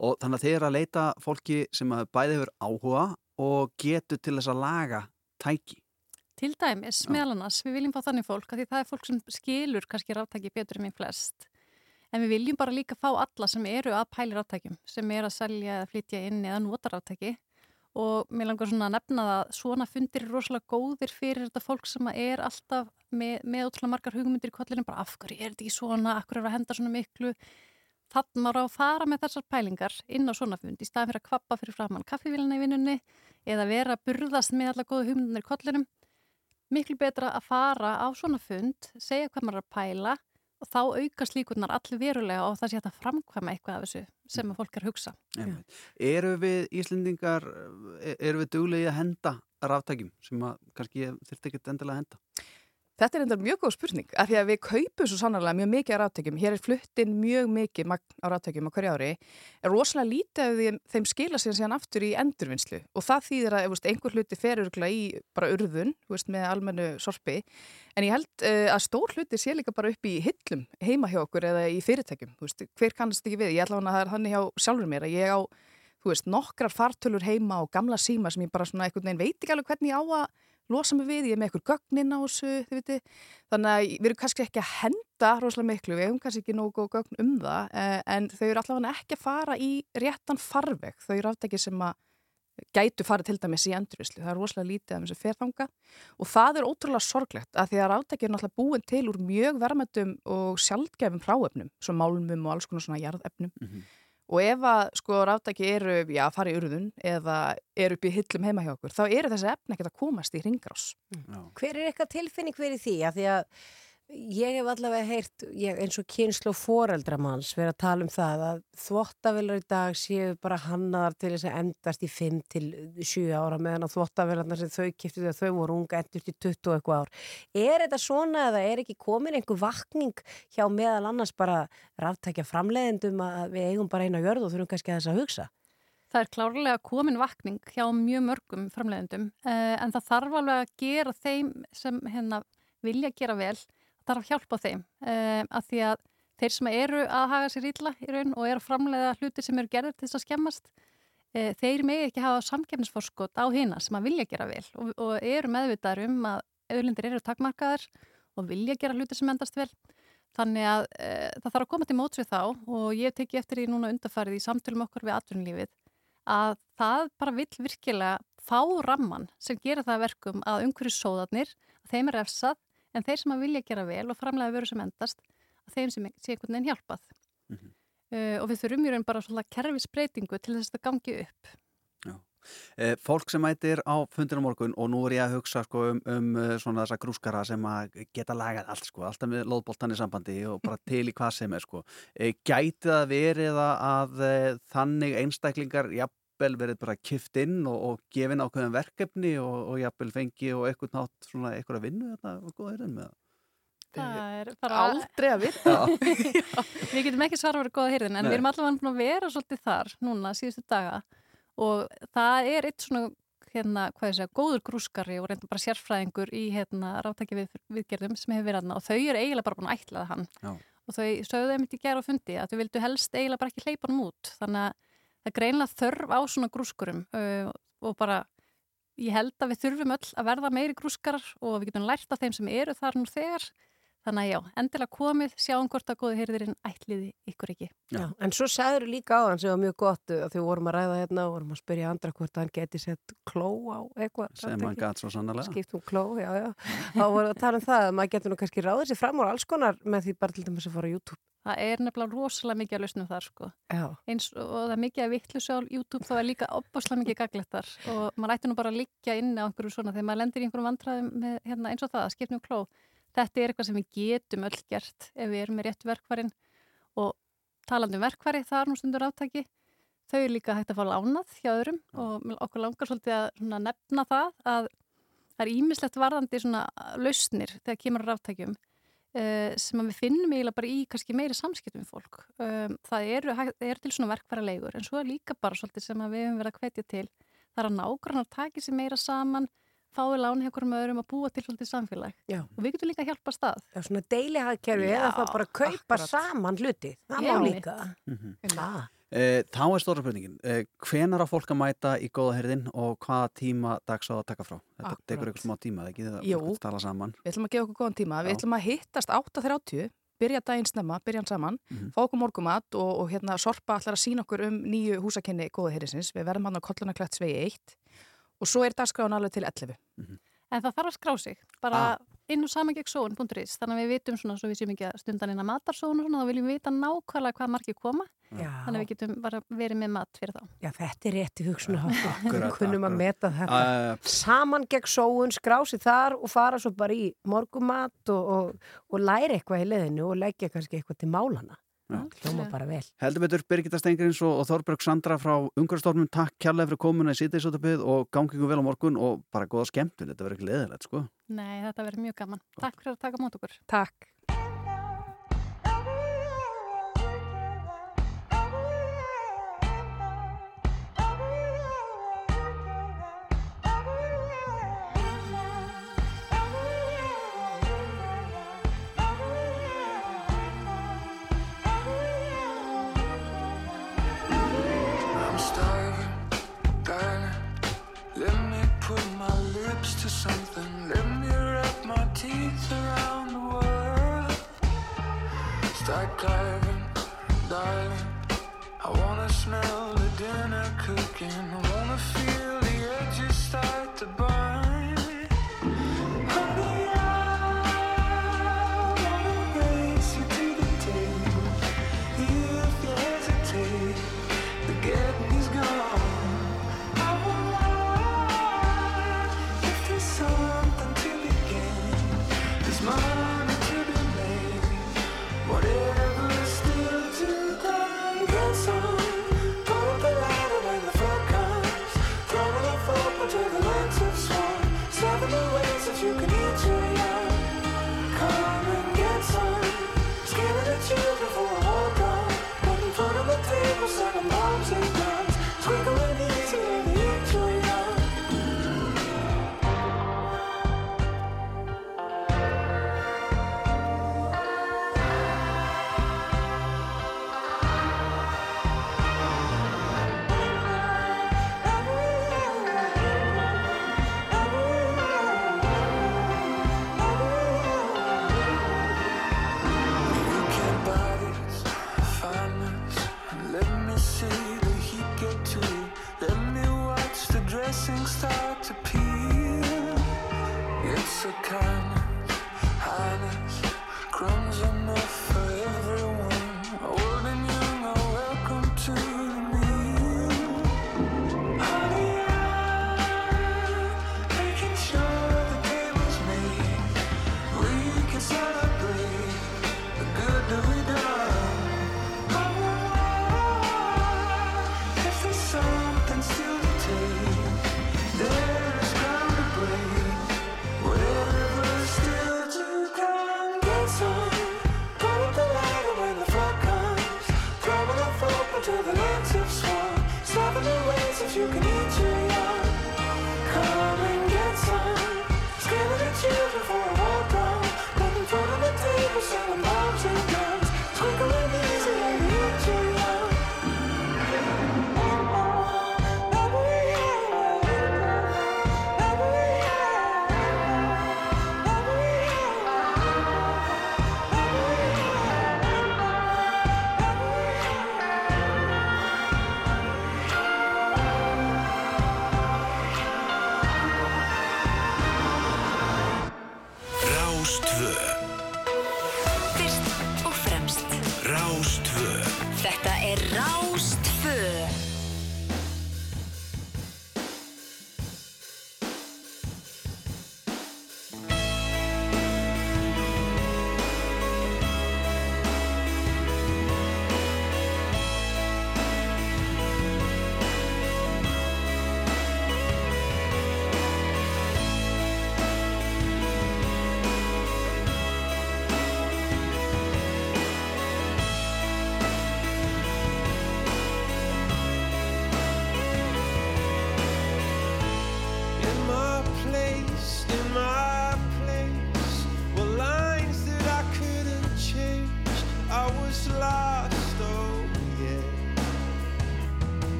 Og þannig að þeir eru að leita fólki sem að bæði hefur áhuga og getur til þess að laga tæki. Til dæmis, meðal annars, við viljum fá þannig fólk að því það er fólk sem skilur kannski ráttæki betur en mér flest. En við viljum bara líka fá alla sem eru að pæli ráttækjum, sem er að selja eða flytja inn eða nota ráttæki. Og mér langar svona að nefna það að svona fundir er rosalega góðir fyrir þetta fólk sem er alltaf með, með ótrúlega margar hugmyndir í kollinu, bara af hverju er þetta ekki svona, af hverju er að henda svona miklu. Þannig að fara með þessar pælingar inn á svona fund í staðan fyrir að kvappa fyrir framann kaffivílina í vinnunni eða vera að burðast með alla góðu hugmyndir í kollinum miklu betra að fara á svona fund, segja hvað maður er að pæla og þá aukast líkurnar allir verulega og það sé að framkvæma eitthvað af þessu sem að fólk er að hugsa. Eru við Íslendingar, e- eru við duglegi að henda ráftækjum sem að kannski þurfti ekki endilega að henda? Þetta er enda mjög góð spurning, af því að við kaupum svo sannarlega mjög mikið af ráttökjum. Hér er fluttin mjög mikið á ráttökjum á hverju ári. Er rosalega lítið af þeim, þeim skila sér síðan aftur í endurvinnslu og það þýðir að veist, einhver hluti fer örgulega í bara urðun veist, með almennu sorpi. En ég held uh, að stór hluti sé líka bara upp í hillum heima hjá okkur eða í fyrirtækjum. Veist, hver kannast ekki við? Ég ætla að það er þannig hjá sjálfur mér að ég á nokkrar fartölur heima og gamla síma sem ég bara svona einhvern veginn veit ekki alveg hvernig ég á að losa mig við, ég er með eitthvað gögnin á þessu, þannig að við erum kannski ekki að henda rosalega miklu, við hefum kannski ekki nógu gögn um það, eh, en þau eru allavega ekki að fara í réttan farveg, þau eru aftur ekki sem að gætu farið til dæmis í endurvislu, það er rosalega lítið af þessu ferðanga og það er ótrúlega sorglegt að því að ráttæki er náttúrulega búin til úr mjög verðmættum og sjálfgefum hráefnum, svo málmum og alls konar svona jarðefnum og ef að sko ráttæki eru, já, að fara í urðun eða eru upp í hillum heima hjá okkur, þá eru þessi efni ekkert að komast í ringrás. Hver er eitthvað tilfinning fyrir því? Að því að ég hef allavega heyrt, ég, eins og kynslu foreldramanns verið að tala um það að þvottavelar í dag séu bara hannaðar til þess að endast í 5 til 7 ára meðan að þvottavelarnar sem þau kiptu þegar þau voru unga endust í 20 og eitthvað ár. Er þetta svona eða er ekki komin einhver vakning hjá meðal annars bara ráttækja framleiðendum að við eigum bara eina jörð og þurfum kannski að þess að hugsa? Það er klárlega komin vakning hjá mjög mörgum framleiðendum uh, en það þarf alveg að gera þeim sem hérna, vilja gera vel, þarf hjálpa þeim uh, að því að þeir sem eru að haga sér illa í raun og eru að framleiða hluti sem eru gerðir til þess að skemmast uh, þeir megi ekki hafa samkefnisforskot á hina sem að vilja gera vel og, og eru meðvitaður um að auðlindir eru takmarkaðar og vilja gera hluti sem endast vel. Þannig að e, það þarf að koma til móts við þá og ég teki eftir því núna undarfærið í samtölum okkur við atvinnulífið að það bara vill virkilega fá ramman sem gera það að verkum að umhverju sóðarnir, að þeim er refsað en þeir sem að vilja gera vel og framlega veru sem endast, að þeim sem sé einhvern veginn hjálpað. Mhm. Uh, og við þurfum í raun bara svona kerfisbreytingu til þess að þetta gangi upp. Eh, fólk sem mætir á fundinu morgun og nú er ég að hugsa sko, um, um eh, svona þessa grúskara sem að geta lagað allt sko, alltaf með loðboltan í sambandi og bara til í hvað sem er sko. Gæti það verið að, að þannig einstaklingar jafnvel verið bara kift inn og, og gefin ákveðin verkefni og, og jafnvel fengi og eitthvað nátt svona eitthvað að vinna þetta og góða eirinn með það? Það er bara... Aldrei að vita. við getum ekki svara að vera góða hýrðin en Nei. við erum allavega búin að vera svolítið þar núna síðustu daga og það er eitt svona hérna, hvað ég segja, góður grúskari og reynda bara sérfræðingur í hérna ráttæki við, viðgerðum sem hefur verið aðna og þau eru eiginlega bara búin að ætlaða hann Já. og þau sögðu þeim í gera á fundi að þau vildu helst eiginlega bara ekki hleypa hann út þannig að það er greinlega þörf á svona grúskurum uh, og bara ég held að við þurfum öll að verða meiri grúskarar og við getum lært af þeim sem eru þar nú þegar þannig að já, endilega komið, sjáum hvort að góði heyrðirinn ætliði ykkur ekki Já. En svo sagður líka á hann sem var mjög gott að því við vorum að ræða hérna og vorum að spyrja andra hvort hann geti sett kló á eitthvað. sem hann gæt svo sannlega. Skipt um kló, já, já. Þá vorum við að tala um það að maður getur nú kannski ráðið sér fram úr alls konar með því bara til dæmis að fara á YouTube. Það er nefnilega rosalega mikið að lausnum þar sko. Já. Eins og það er mikið að vittlu á YouTube þá er líka opaslega mikið gaglettar og maður ætti nú bara að liggja inn á einhverju svona þegar maður lendir í einhverjum vandræðum með, hérna, eins og það, að skipnum kló. Þetta er eitthvað sem við getum öll gert ef við erum með rétt verkvarin og talandi um verkvari, það er nú stundur átaki. Þau er líka hægt að fá lánað hjá öðrum og mig- okkur langar svolítið að nefna það að það er ímislegt varðandi svona lausnir þegar kemur á ráttækjum uh, sem við finnum eiginlega bara í kannski meiri samskiptum fólk. Um, það eru, er til svona verkfæra leigur en svo er líka bara svolítið sem við hefum verið að hvetja til. Það er að nágrannar taki sér meira saman, fái láni hjá hverjum öðrum að búa til svolítið samfélag. Já. Og við getum líka að hjálpa stað. Já, svona deilihagkerfi eða þá bara kaupa akkurat. saman hluti. Það má líka. Mhm. Það. Eh, Þá er stóra spurningin, eh, hvenar á fólk að mæta í góða herðin og hvaða tíma dags á að taka frá? Þetta Akkurat. tekur ykkur smá tíma, ekki það Jú. fólk að tala saman. Við ætlum að gefa okkur góðan tíma. Við Já. ætlum að hittast 8.30, byrja daginn snemma, byrja hann saman, Mhm. fá okkur morgumat og, og hérna Sorpa ætlar að sína okkur um nýju húsakenni góða heyrisins. Við verðum hann á Kollunarklætt svegi 1 og svo er dagskráin alveg til 11. En það þarf að skrá sig, bara Ah. inn á samagegsóun.is, þannig að við vitum svona, svo við séum ekki að stundan inn að matarsóun og svona, þá viljum við vita nákvæmlega hvað margir koma, Já. þannig að við getum bara verið með mat fyrir þá. Já, þetta er rétti hugsunaháttur. Akkurat, Við kunnum að meta þetta. Uh, Saman gegn sóun, skrási þar og fara svo bara í morgumat og, og, og læra eitthvað í leðinu og leggja kannski eitthvað til málana hljóma bara vel. Heldur betur Birgitta Stengurins og, og Þorberg Sandra frá Ungarstofnum takk kjærlega fyrir komuna í sýteisötabið og gangingum vel á morgun og bara goða skemmtun þetta verður ekki leðilegt sko. Nei, þetta verður mjög gaman. Góð. Takk fyrir að taka mót okkur. Takk. to something. Let me wrap my teeth around the world. Start diving, diving. I wanna smell the dinner cooking. I wanna feel.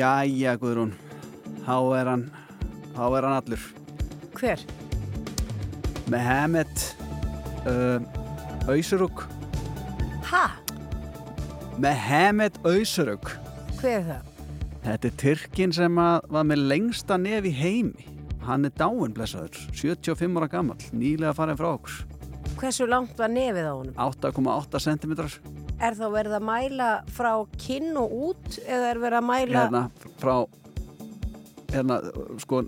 Jæja, Guðrún. Há er hann, há er hann allur. Hver? Mehmet uh, Ausuruk. Ha? Mehmet Ausuruk. Hver er það? Þetta er Tyrkin sem var með lengsta nef í heimi. Hann er dáin, blessaður, 75 ára gammal, nýlega farin frá okkur. Hversu langt var nefið á honum? 8,8 cm. Er þá verið að mæla frá kinn og út eða er verið að mæla... Hérna, frá, hérna, sko,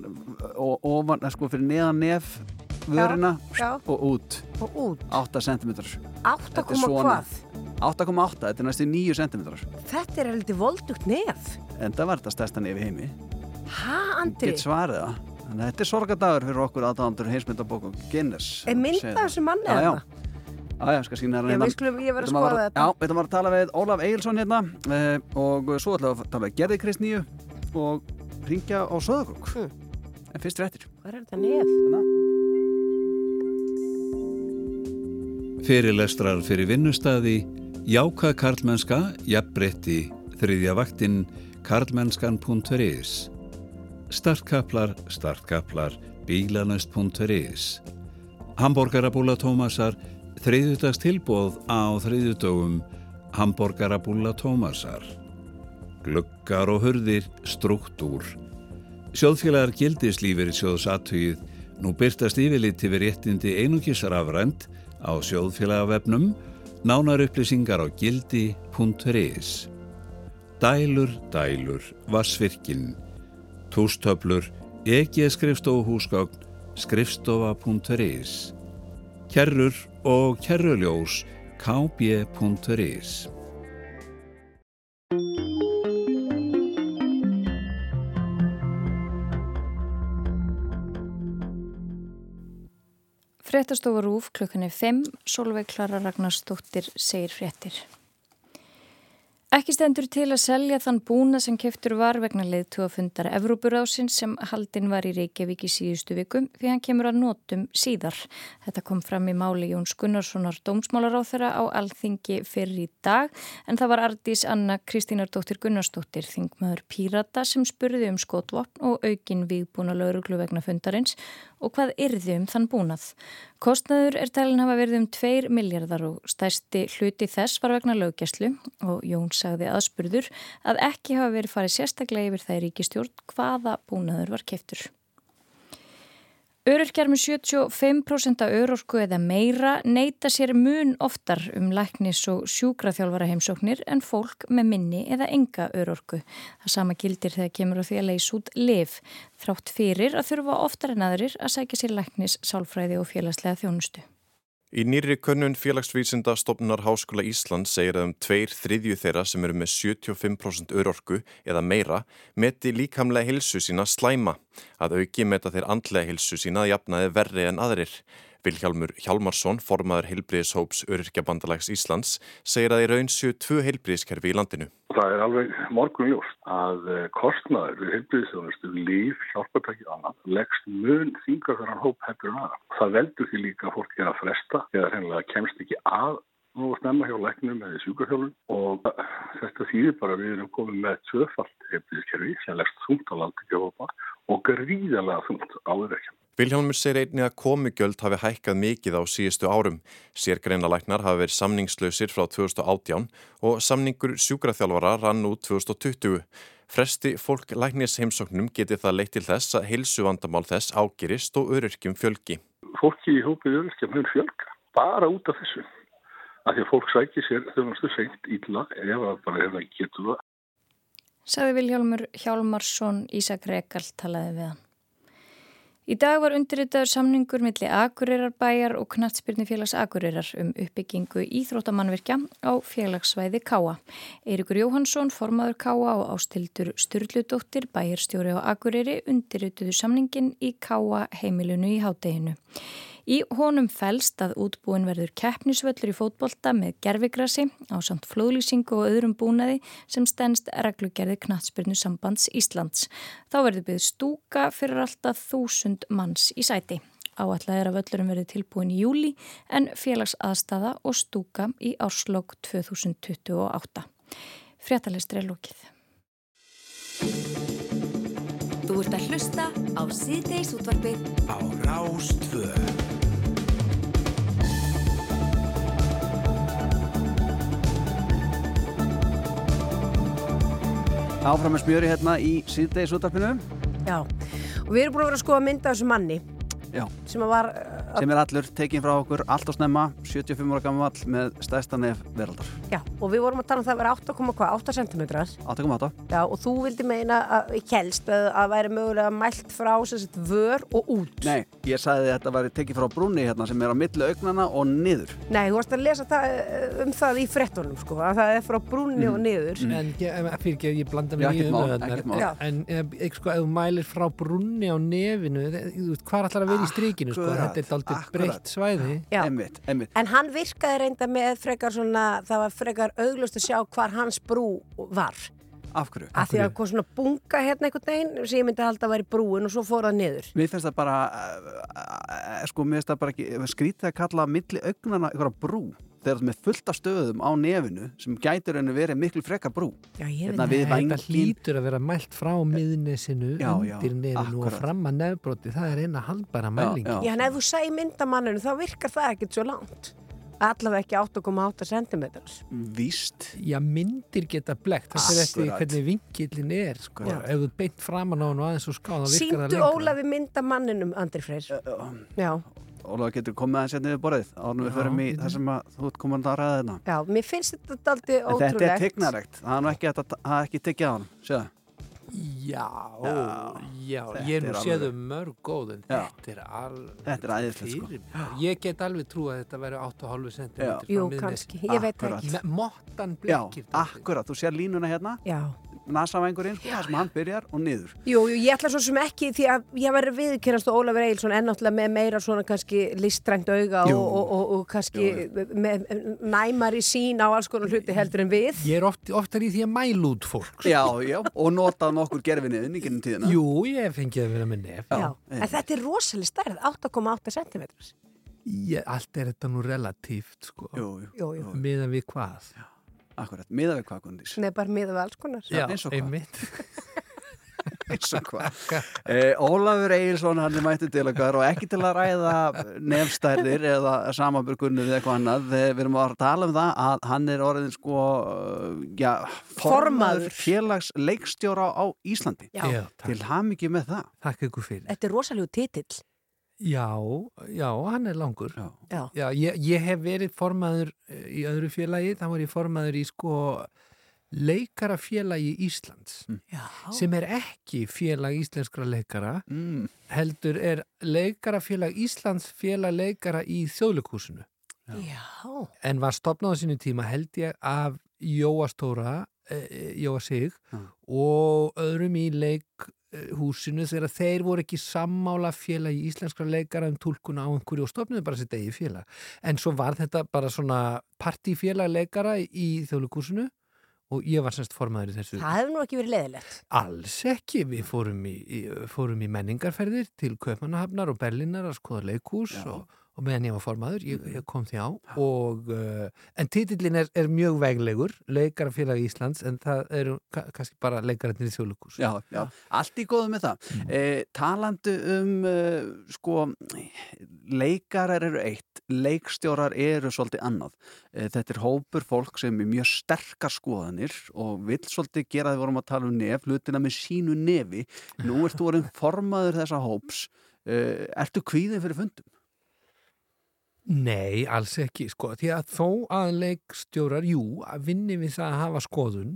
ofan, sko, fyrir neðan nef, vörina já. og út. Og út? 8 cm. 8, hvað? 8,8, þetta er næstu 9 cm. Þetta er heldur voldugt nef. En það var þetta stærsta nef í heimi. Ha, Andri? Get svarið það. Þannig að þetta er sorgadagur fyrir okkur aðdándur heimsmyndabókum Guinness. Mynd Segir af það. þessu manni Já, já. já, skal sína Já, hérna. við skulum- ég verð að skoða fara- þetta. Já, við ætlum að tala við Ólaf Egilson hérna eh, og svo ætlum við að tala við Gerði Kristníu og ringja á Söðakrúk. En fyrst réttir. Hvað er þetta nef? Fyrirlestrar fyrir vinnustæði, jákað karlmennska, jafnbreytti, þriðja vaktinn, karlmennskan.is. Startkaplar, startkaplar, bílanest.is. Hamborgarabúla Tómasar, þriðjudags tilbóð á þriðjudögum, Hamborgarabúla Tómasar. Gluggar og hurðir, struktúr. Sjóðfélagar gildislífir í sjóðsatugið nú byrtast yfirlit yfir réttindi einungisar afrænt á sjóðfélagavefnum nánar upplýsingar á gildi.is Dælur, dælur, vassvirkinn Tústöflur, EG skrifstofuhúsgögn skrifstofa.is Kerrur og kerruljós kb.is Fréttastofa Rúf klukkan er 5, Solveig Klara Ragnarsdóttir segir fréttir. Ekki stendur til að selja þann búna sem keftur var vegna leiðtúafundar Evrópurásins sem haldinn var í Reykjavík í síðustu vikum því hann kemur að nótum síðar. Þetta kom fram í máli Jóns Gunnarssonar dómsmálaráþara á alþingi fyrir í dag en það var Ardís Anna Kristínardóttir Gunnarsdóttir þingmaður Pírata sem spurði um skotvopn og aukin viðbúna lauruglu vegna fundarins og hvað yrði um þann búnað. Kostnaður er talin hafa verið um 2 miljardar og stærsti hluti þess var vegna löggjæslu og Jón sagði aðspurður að ekki hafa verið farið sérstaklega yfir í ríkistjórn hvaða búnaður var keftur. Öryrkjar með 75% af örorku eða meira neyta sér mun oftar um læknis og sjúkraþjálfara heimsóknir en fólk með minni eða enga örorku. Það sama gildir þegar kemur á því að leysa út liv, þrátt fyrir að þurfa oftar en aðrir að sækja sér læknis, sálfræði og félagslega þjónustu. Í nýri könnun félagsvísinda stopnunar Háskóla Íslands segir að um tveir þriðju þeirra sem eru með 75% örorku eða meira meti líkamlega hilsu sína slæma. Að auki meta þeir andlega hilsu sína að jafnaði verri en aðrir. Vilhjálmur Hjálmarsson, formaður heilbriðishóps Öryrkjabandalags Íslands, segir að í raun séu tvö heilbriðiskerfi í landinu. Það er alveg morgunljóst að eh, kostnaður við heilbriðisþjónustu, líf, hjálpatæki og annað leggst mun þingar þar hann hóp hefur en aðra. Það veldur því líka fólk er að fresta eða hreinlega kemst ekki að að snemma hjá læknum eða sjúkarhjálun og eh, þetta þýðir bara við erum komið með tvöfalt heilbriðiskerfi sem leggst þungt á landingjópa og gríðarlega þungt á þeirra Vilhjálmur segir einnig að komugjöld hafi hækkað mikið á síðustu árum. Sérgreinalæknar hafi verið samningslausir frá 2018 og samningur sjúkraþjálfara rann út 2020. Fresti fólk læknis heimsóknum geti það leitt til þess að heilsu vandamál þess ágerist og öryrkjum fjölgi. Fólki í hópið öryrkja mun fjölga bara út af þessu. Af því að fólk sækir sér þjónustu seint illa ef að bara ef það getur það. Saði Vilhjálmur Hjálmarsson Ísak Rekal talaði við hann. Í dag var undirritaður samningur milli Akureyrarbæjar og Knatsbyrnifélags Akureyrar um uppbyggingu íþróttamannvirkja á félagsvæði Káa. Eirikur Jóhansson, formaður Káa og ástildur Sturludóttir, bæjarstjóri á Akureyri, undirrituðu samningin í Káa heimilunu í hádeginu. Í honum fælst að útbúin verður keppnisvöllur í fótbolta með gerfigrassi á samt flóðlýsingu og öðrum búnaði sem stennst reglugerði knatsbyrnu sambands Íslands. Þá verður byggð stúka fyrir alltaf þúsund manns í sæti. Áallega er að völlurum verður tilbúin í júli en félagsaðstafa og stúka í árslokk 2028. Fréttalistri er lókið. Þú ert að hlusta á síðdeis útvarfið á Rástvöð. Áfram með smjöri hérna í síðdeis útarpinu. Já, og við erum búin að vera að skoða mynda af þessu manni Já. sem var Sem er allur tekin frá okkur allt og snemma, 75 ára gammal með stærsta nef veraldar. Já, og við vorum að tala um það að vera 8,8 cm 8,8. Já, og þú vildi meina að í kelst að, að væri mögulega mælt frá sagt, vör og út Nei, ég sagði að þetta væri tekið frá brúnni hérna sem er á milli augnana og niður. Nei, þú varst að lesa það, uh, um það í frettunum sko, að það er frá brúnni og niður En ég- fyrir ekki að ég blanda mig í mál. En eh, ekki sko, ef þú mælir frá brunni á nefinu þe- þú veist, Hvað ætlar að vera í strikinu sko? Akkurat, Þetta er akkurat. breytt svæði Já. Einmitt, einmitt. En hann virkaði reynda með frekar svona, það var frekar auglust að sjá hvar hans brú var Af hverju? að því að kom svona bunga hérna einhvern veginn sem ég myndi halda að væri brúin og svo fór það niður Mér finnst það bara, uh, sko, mér finnst það bara ekki, skrítið að kalla milli augnana einhverja brú. Þegar þú ert með fullt af stöðum á nefinu sem gætur henni verið miklu frekar brú. Já, ég Hérna við Þetta hlýtur að vera mælt frá miðnesinu Já, já, undir nefinu og fram að nefbroti. Það er eina haldbæra mæling Já, en ef þú sæði myndamanninu þá virkar það ekkert svo langt. Allavega ekki 8,8 cm Víst. Já, myndir geta blekt. Þetta er eftir hvernig vinkillin er sko. Já. ef þú beint framan á hann og aðeins og ská þá virkar það Sýndu Ólafi myndamanninum, Andri Freyr. Já, Ólaður getur komið aðeins hérna yfir borðið ánum við Já, förum í það sem að þú ert komin að ræða hérna. já, mér finnst þetta aldrei En Þetta er ótrúlegt tegnaregt, það er nú ekki, er ekki tekið á hann, séu Já, já, þetta ég er nú séð alveg- um mörg góð en Já. þetta er alveg er sko. fyrir mig. Ég get alveg trú að þetta væri 8,5 cm Já. Jú, kannski, ég veit ekki. Mottan Já, blekkir akkurat, þú sér línuna hérna Já nasavængurinn, sko, það sem hann byrjar og niður. Jú, jú, ég ætla svo sem ekki því að ég verður viðkynast og Ólafur Eilsson er náttúrulega með meira svona kannski listrænt auga Jú. og, og, og, og kannski með næmari sín á alls konar hluti heldur en við. Ég er oft, oftar í því að mæla út fólk. Já, já, og notað nokkur gerfinniðin í gennum tíðina. Jú, ég hef fengið að vera með nef. Já, en þetta er rosalega stærð, 8,8 cm ég, Allt er þetta nú relatíft sko. Jú, jú, jú, jú. Miðan við hvað Akkurat, miða við hvað kundis Nei, bara miða við alls konar. Já, eins og hvað. einmitt. Eins og hvað? Eh, Ólafur Egilson, hann er mættið til okkar og ekki til að ræða nefnstærðir eða samanburgunni við eitthvað annað. Eh, við erum að tala um það að hann er orðin sko uh, já, formaður félags leikstjóra á Íslandi. Já. Já, til hamingju með það. Takk ykkur fyrir. Þetta er rosalega titill Já, já, hann er langur. Já, Já. ég, ég hef verið formaður eh, í öðru félagi, þá var ég formaður í sko leikarafélagi Íslands Já. sem er ekki félag íslenskra leikara mm. heldur er leikarafélag Íslands félag leikara í þjóðleikúsinu Já, en var stopnað á sínu tíma held ég af Jóa Stóra eh, Jóa Sig og öðrum í leikhúsinu þegar þeir voru ekki sammála félag í íslenskra leikara um tólkuna á einhverju og stopnuðu bara sitt eigi félag. En svo var þetta bara svona partífélag leikara í þjóðleikúsinu og ég var semst formaður í þessu. Það hefur nú ekki verið leðilegt Alls ekki, við fórum í, í, fórum í menningarferðir til Kaupmannahafnar og Berlínar að skoða leikhús og, og meðan ég var formaður, ég, ég kom því á og, uh, en titillin er, er mjög veglegur, leikarafélag Íslands en það eru ka kannski bara leikararnir í þjóðleikhús Já, já, allt í góðu með það. Eh, talandi um, eh, sko, leikarar eru eitt, leikstjórar eru svolítið annað. Eh, þetta er hópur fólk sem er mjög sterkar skoðanir og vill svolítið gera því vorum að tala um nef, hlutina með sínu nefi. Nú ert þú orðin formaður þessa hóps. Eh, ertu kvíðið fyrir fundum? Nei, alls ekki, sko, því að þó að leikstjórar, jú, að vinni við það að hafa skoðun,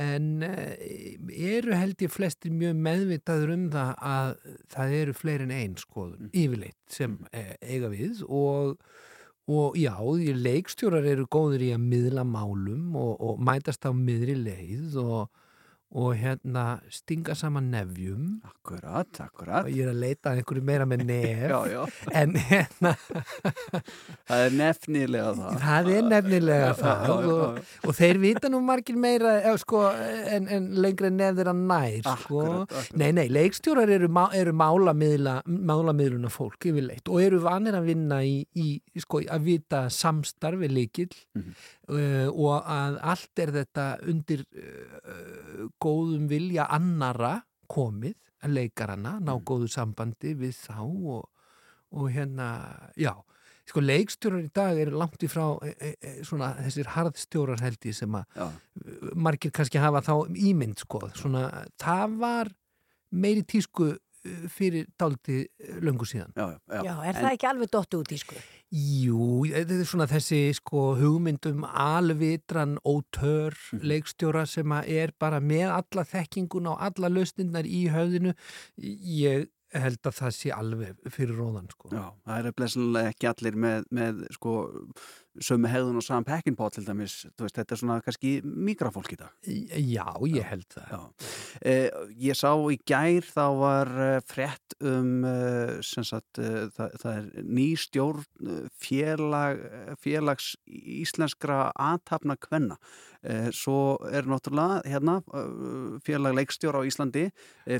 en eh, eru held ég flestir mjög meðvitaður um það að það eru fleiri en einn skoðun, yfirleitt, sem eh, eiga við og, og já, því leikstjórar eru góður í að miðla málum og, og mætast á miðri leið og, og hérna stinga saman nefjum Akkurat, akkurat og ég er að leita að einhverju meira með nef Já, já. en hérna Það er nefnilega það það er nefnilega það og, og þeir vita nú margir meira eða, sko, en, en lengri nef þeirra nær sko. Akkurat, akkurat. nei, nei, leikstjórar eru, má, eru málamiðla, málamiðluna fólk yfirleitt og eru vanir að vinna í, í sko, að vita samstarfi líkil Mhm. uh, og að allt er þetta undir uh, góðum vilja annara komið leikarana, ná Mhm. góðu sambandi við þá og, og hérna, já sko leikstjórar í dag eru langt í frá e, e, e, svona þessir harðstjórar held ég sem að margir kannski hafa þá ímynd sko, svona það var meiri tísku fyrir dáliti löngu síðan Já, já, Já, er það ekki alveg dottu út í sko? Jú, þetta er svona þessi sko hugmyndum alvitran ótör Mhm. leikstjóra sem að er bara með alla þekkingun og alla lausnindar í höfðinu ég held að það sé alveg fyrir róðan sko. Já, það eru blessunlega ekki allir með, með sko, sömu hegðun og saman pekkinpá til dæmis, veist, þetta er svona kannski mikrafólk í dag. Já, ég held það. Eh, ég sá í gær þá var eh, frétt um eh, sagt, eh, það, það er ný stjórn félag, félags íslenskra aðtapna kvenna. Eh, svo er náttúrulega hérna félag leikstjóra á Íslandi.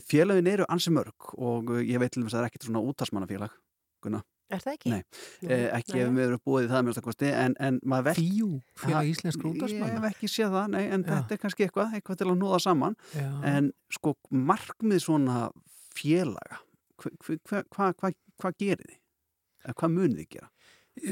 Félagin eru ansi mörg og ég veit til þess að það er ekkert svona útastmannafélag. Gunnar. Er það ekki? Nei, Nú, eh, ekki nei. ef við erum búið í það mjög kosti, en, en maður velt... Fíu, félag Ha, íslenskra útvarpsmanna? Ég hef ekki séð það, nei, en Já. þetta er kannski eitthvað, eitthvað til að nóða saman. Já. En sko, markmið svona félaga, hvað hva, hva, hva, hva gerir þið? Hvað munið þið gera?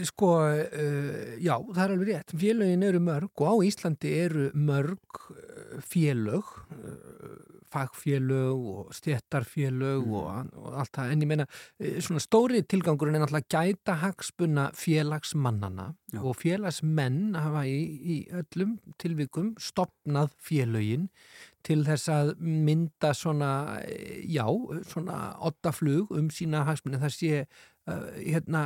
Sko, uh, já, það er alveg rétt. Félögin eru mörg og á Íslandi eru mörg uh, félög, uh, fagfélög og stjættarfélög og, og allt það. En ég meina, uh, svona stóri tilgangurinn er náttúrulega gæta hagspunna félagsmannana Já. og félagsmenn hafa í, í öllum tilvikum stopnað félögin til þess að mynda svona, eh, já, svona ottaflug um sína hagsmunni. Það sé hérna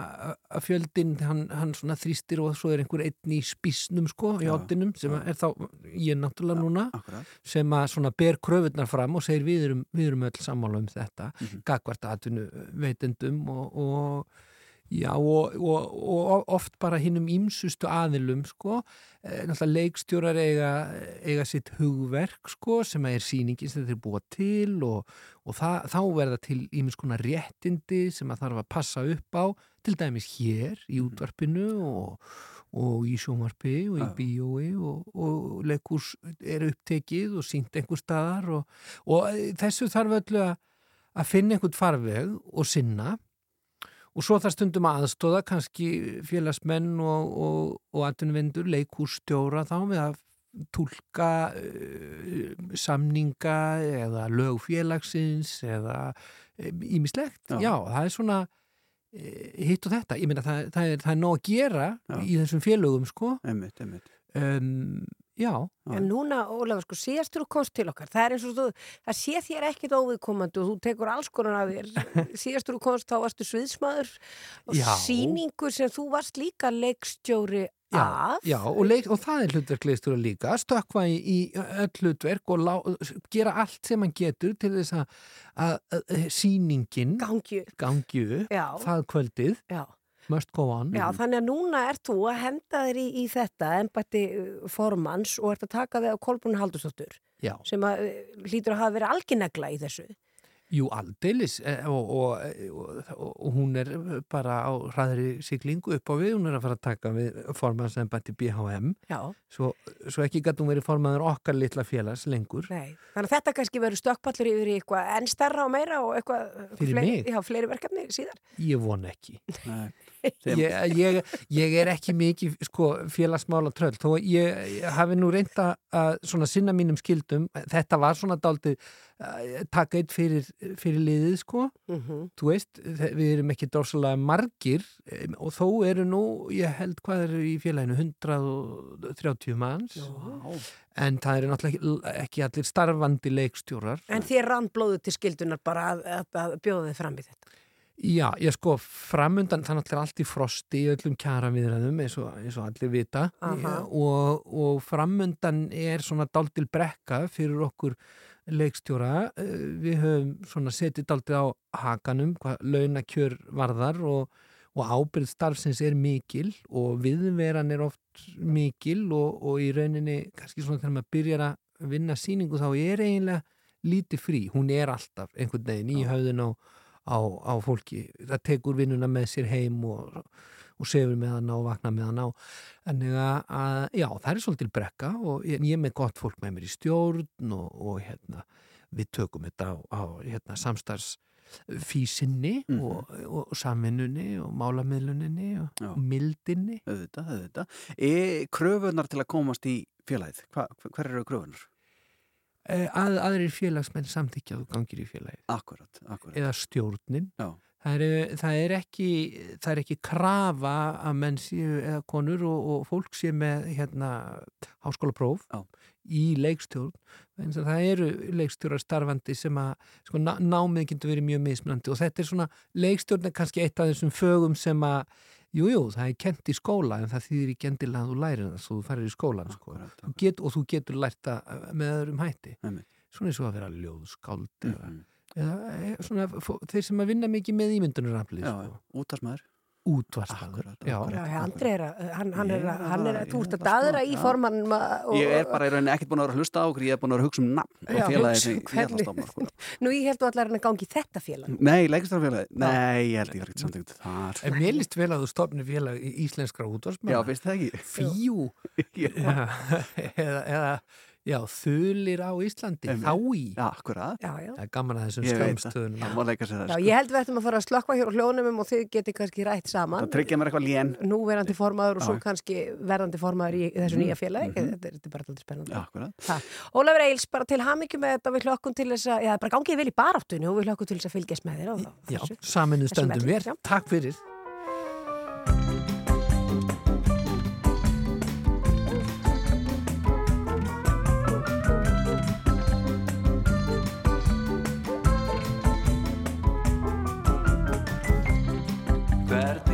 að fjöldin hann, hann svona þrýstir og svo er einhver einn í spísnum sko í Já, ottinum sem er þá, ég er náttúrulega núna Akkurat. sem að svona ber kröfunar fram og segir við erum, við erum öll sammála um þetta Mhm. gagvart atvinnu veitendum og, og Já, og, og, og oft bara hinnum ímsustu aðilum, sko, Eh, náttúrulega leikstjórar eiga, eiga sitt hugverk, sko, sem er sýningin sem þeir búa til og, og það, þá verða til ímins konar réttindi sem að þarf að passa upp á, til dæmis hér í útvarpinu og, og í sjónvarpi og í bíói og, og leikús er upptekið og sínt einhver staðar og, og eh, þessu þarf öllu að, að finna einhvern farveg og sinna og svo það stundum aðstóða kannski félagsmenn og, og, og atvinnuvindur, leikússtjóra þá með að tólka uh, samninga eða lög félagsins eða ímislegt. Já. Já. það er svona uh, hitt og þetta. Ég meina það, það, er, það er nóg að gera Já. í þessum félögum sko. Einmitt, einmitt. Um, já. En núna, Ólafur, sko, síðastur þú komst til okkar, það er eins og þú, það sé þér ekkit óviðkomandi og þú tekur alls konar af þér. Síðastur þú komst, þá varstu sviðsmaður og Já. sýningu sem þú varst líka leikstjóri Já, af. já og, leik, og það er hlutverkleistur líka að stökkva í, í öll hlutverk og lá, gera allt sem hann getur til þess að, sýningin gangi, gangi upp það kvöldið Já. Must go on Já, þannig að núna ert þú að henda þér í, í þetta embætti uh, formans og ert að taka við á Kolbrún Haldursdóttur Já. sem að uh, hlýtur að hafa verið alginnegla í þessu. Jú, aldeilis eh, og, og, og, og hún er bara á hraðri siglingu upp á við, hún er að fara að taka við formansembætti BHM Já. svo, svo ekki gæti hún verið formaður okkar litla félags lengur Nei. Þannig að þetta kannski verður stökkpallur yfir í eitthvað enn stærra og meira og eitthvað Fyrir fleiri? Já, fleiri verkefni síðar. Ég von ekki Nei. Ég, ég, ég er ekki mikið sko, félagsmála tröll. Þó ég, ég hafi nú reynda að svona sinna mínum skildum þetta var svona daldið uh, taka eitt fyrir, fyrir liðið sko. Mhm. þú veist, við erum ekki drósalega margir og þó eru nú ég held hvað eru í félaginu? 130 manns. En það eru náttúrulega ekki, ekki allir starfandi leikstjórar. En þér rann blóðu til skildunar bara að, að, að bjóða þið fram í þetta. Já, ég sko framundan, það er náttúrulega allt í frosti í öllum kjara viðræðum eins og, eins og allir vita Aha. og, og framundan er svona daldil brekka fyrir okkur leikstjóra. Eh, Við höfum svona setið daldil á hakanum hvað launakjör varðar og, og ábyrð starfsins er mikil og viðveran er oft mikil og, og í rauninni kannski svona þegar maður byrjar að vinna sýningu þá er eiginlega lítið frí. Hún er alltaf einhvern veginn í höfðun á á, á fólki. Það tekur vinnuna með sér heim og, og sefur með hana og vakna með hana. Þannig að, að, já, það er svolítið brekka og ég, ég er með gott fólk með mér í stjórn og, og hérna, við tökum þetta á, á hérna, samstarfsfísinni Mhm. og, og, og samvinnunni og málamiðluninni og, mildinni. auðvitað, auðvitað. E, kröfunar til að komast í félagið, Hva, hver eru kröfunar? Eh, Að, aðrir félagsmenn samþykja þú gangir í félagið. Akkurat, akkurat. Eða stjórnin. Já. Það er, það, er ekki, það er ekki krafa að menn séu eða konur og, og fólk séu með hérna, háskólapróf Já. í leikstjórn. En það eru leikstjórar starfandi sem að sko, ná- námið getur verið mjög mismunandi og þetta er svona, leikstjórn er kannski eitt af þessum fögum sem að Jújú, jú, það er kent í skóla en það þýðir ekki endilega að þú lærir það svo þú farir í skólan sko. Þú get, og þú getur lært það eh, með öðrum hætti Einmitt. svona eins og að vera ljóðskáld eða, Mhm. eða eh, svona þeir sem að vinna mikið með ímyndunaraflið Já, sko. já, útarsmaður. Já, Andri er að, hann, hann er að, er hann er að, þú ert að er daðra í og, Ég er bara í rauninni ekkert búin að vera að hlusta á okkur, ég er búin að vera að hugsa um nafn og hugsa sem ég ætla að stofna. Nú, ég held þú allar hann að gangi þetta félag. Nei, leikstjórnarfélagið? Nei, ég held ég var ekkert samtökt þar. En mér líst vel að þú stofnir félag í íslenskra útvarsmanna Já, finnst það ekki? Fíu eða já, þulir á Íslandi Einmitt. Þái Já, akkurat. Já, já. Það er gaman að þessum Ég veit það. skamstöðunum Það má leika sér það. Já, sko. ég held við ættum að fara að slökka hér á hljónumum og þið geti kannski rætt saman. Það tryggja mér eitthvað lén. Núverandi formaður og svo Já. kannski verðandi formaður í þessu Mhm, nýja félagi. mhm. Þetta, er- þetta er bara alltaf spennandi. Já. Ólafur Eils, bara til hamingju með þetta við hlökkum til þess að, já, bara gangið vel í baráttunni og við hlökkum til þess að fylgjast með þér. Já, þessum stöndum já. Takk fyrir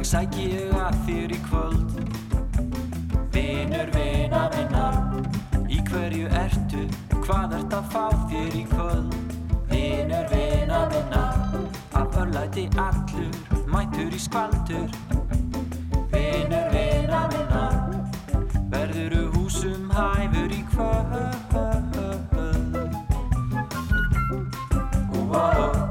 Hvernig sæki ég að þér í kvöld? Vinur vina minna Í hverju ertu? Hvað ert að fá þér í kvöld? Vinur vina minna Af örlæti allur Mætur í skvaldur Vinur vina minna Verðuru húsum hæfur í kvöld wow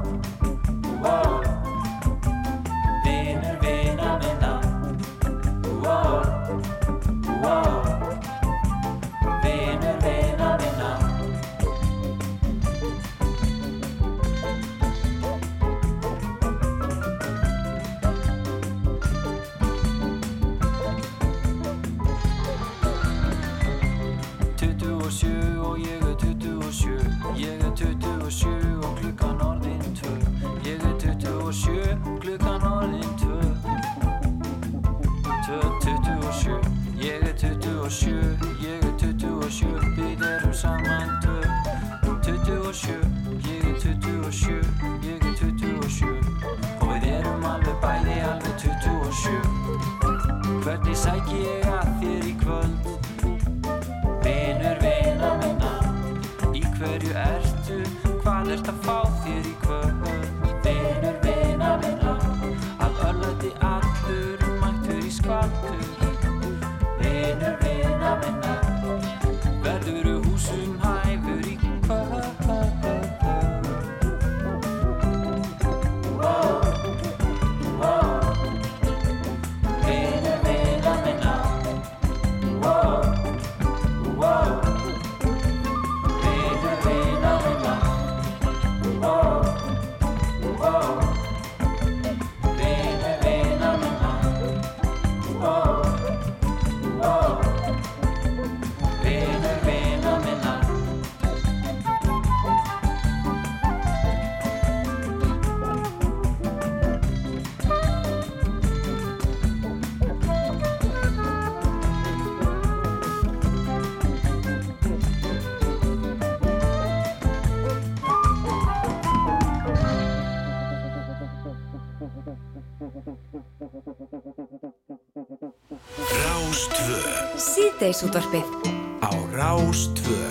27 og klukkan orðin 2 Ég er 27 og klukkan orðin 2 2, 27 Ég er 27 Ég er 27 Við erum saman 2 27 Ég er 27 Ég er 27 Og við erum alveg bæði alveg 27 Hvernig sæk ég að þér í kvöld? Vinur vina minna. Í hverju er Hvað ert að fá þér í kvöld? Vinur vina minna Af örlæti allur Mættur í skvaldur Vinur vina minna Síðdeisútvarpið á Rástvö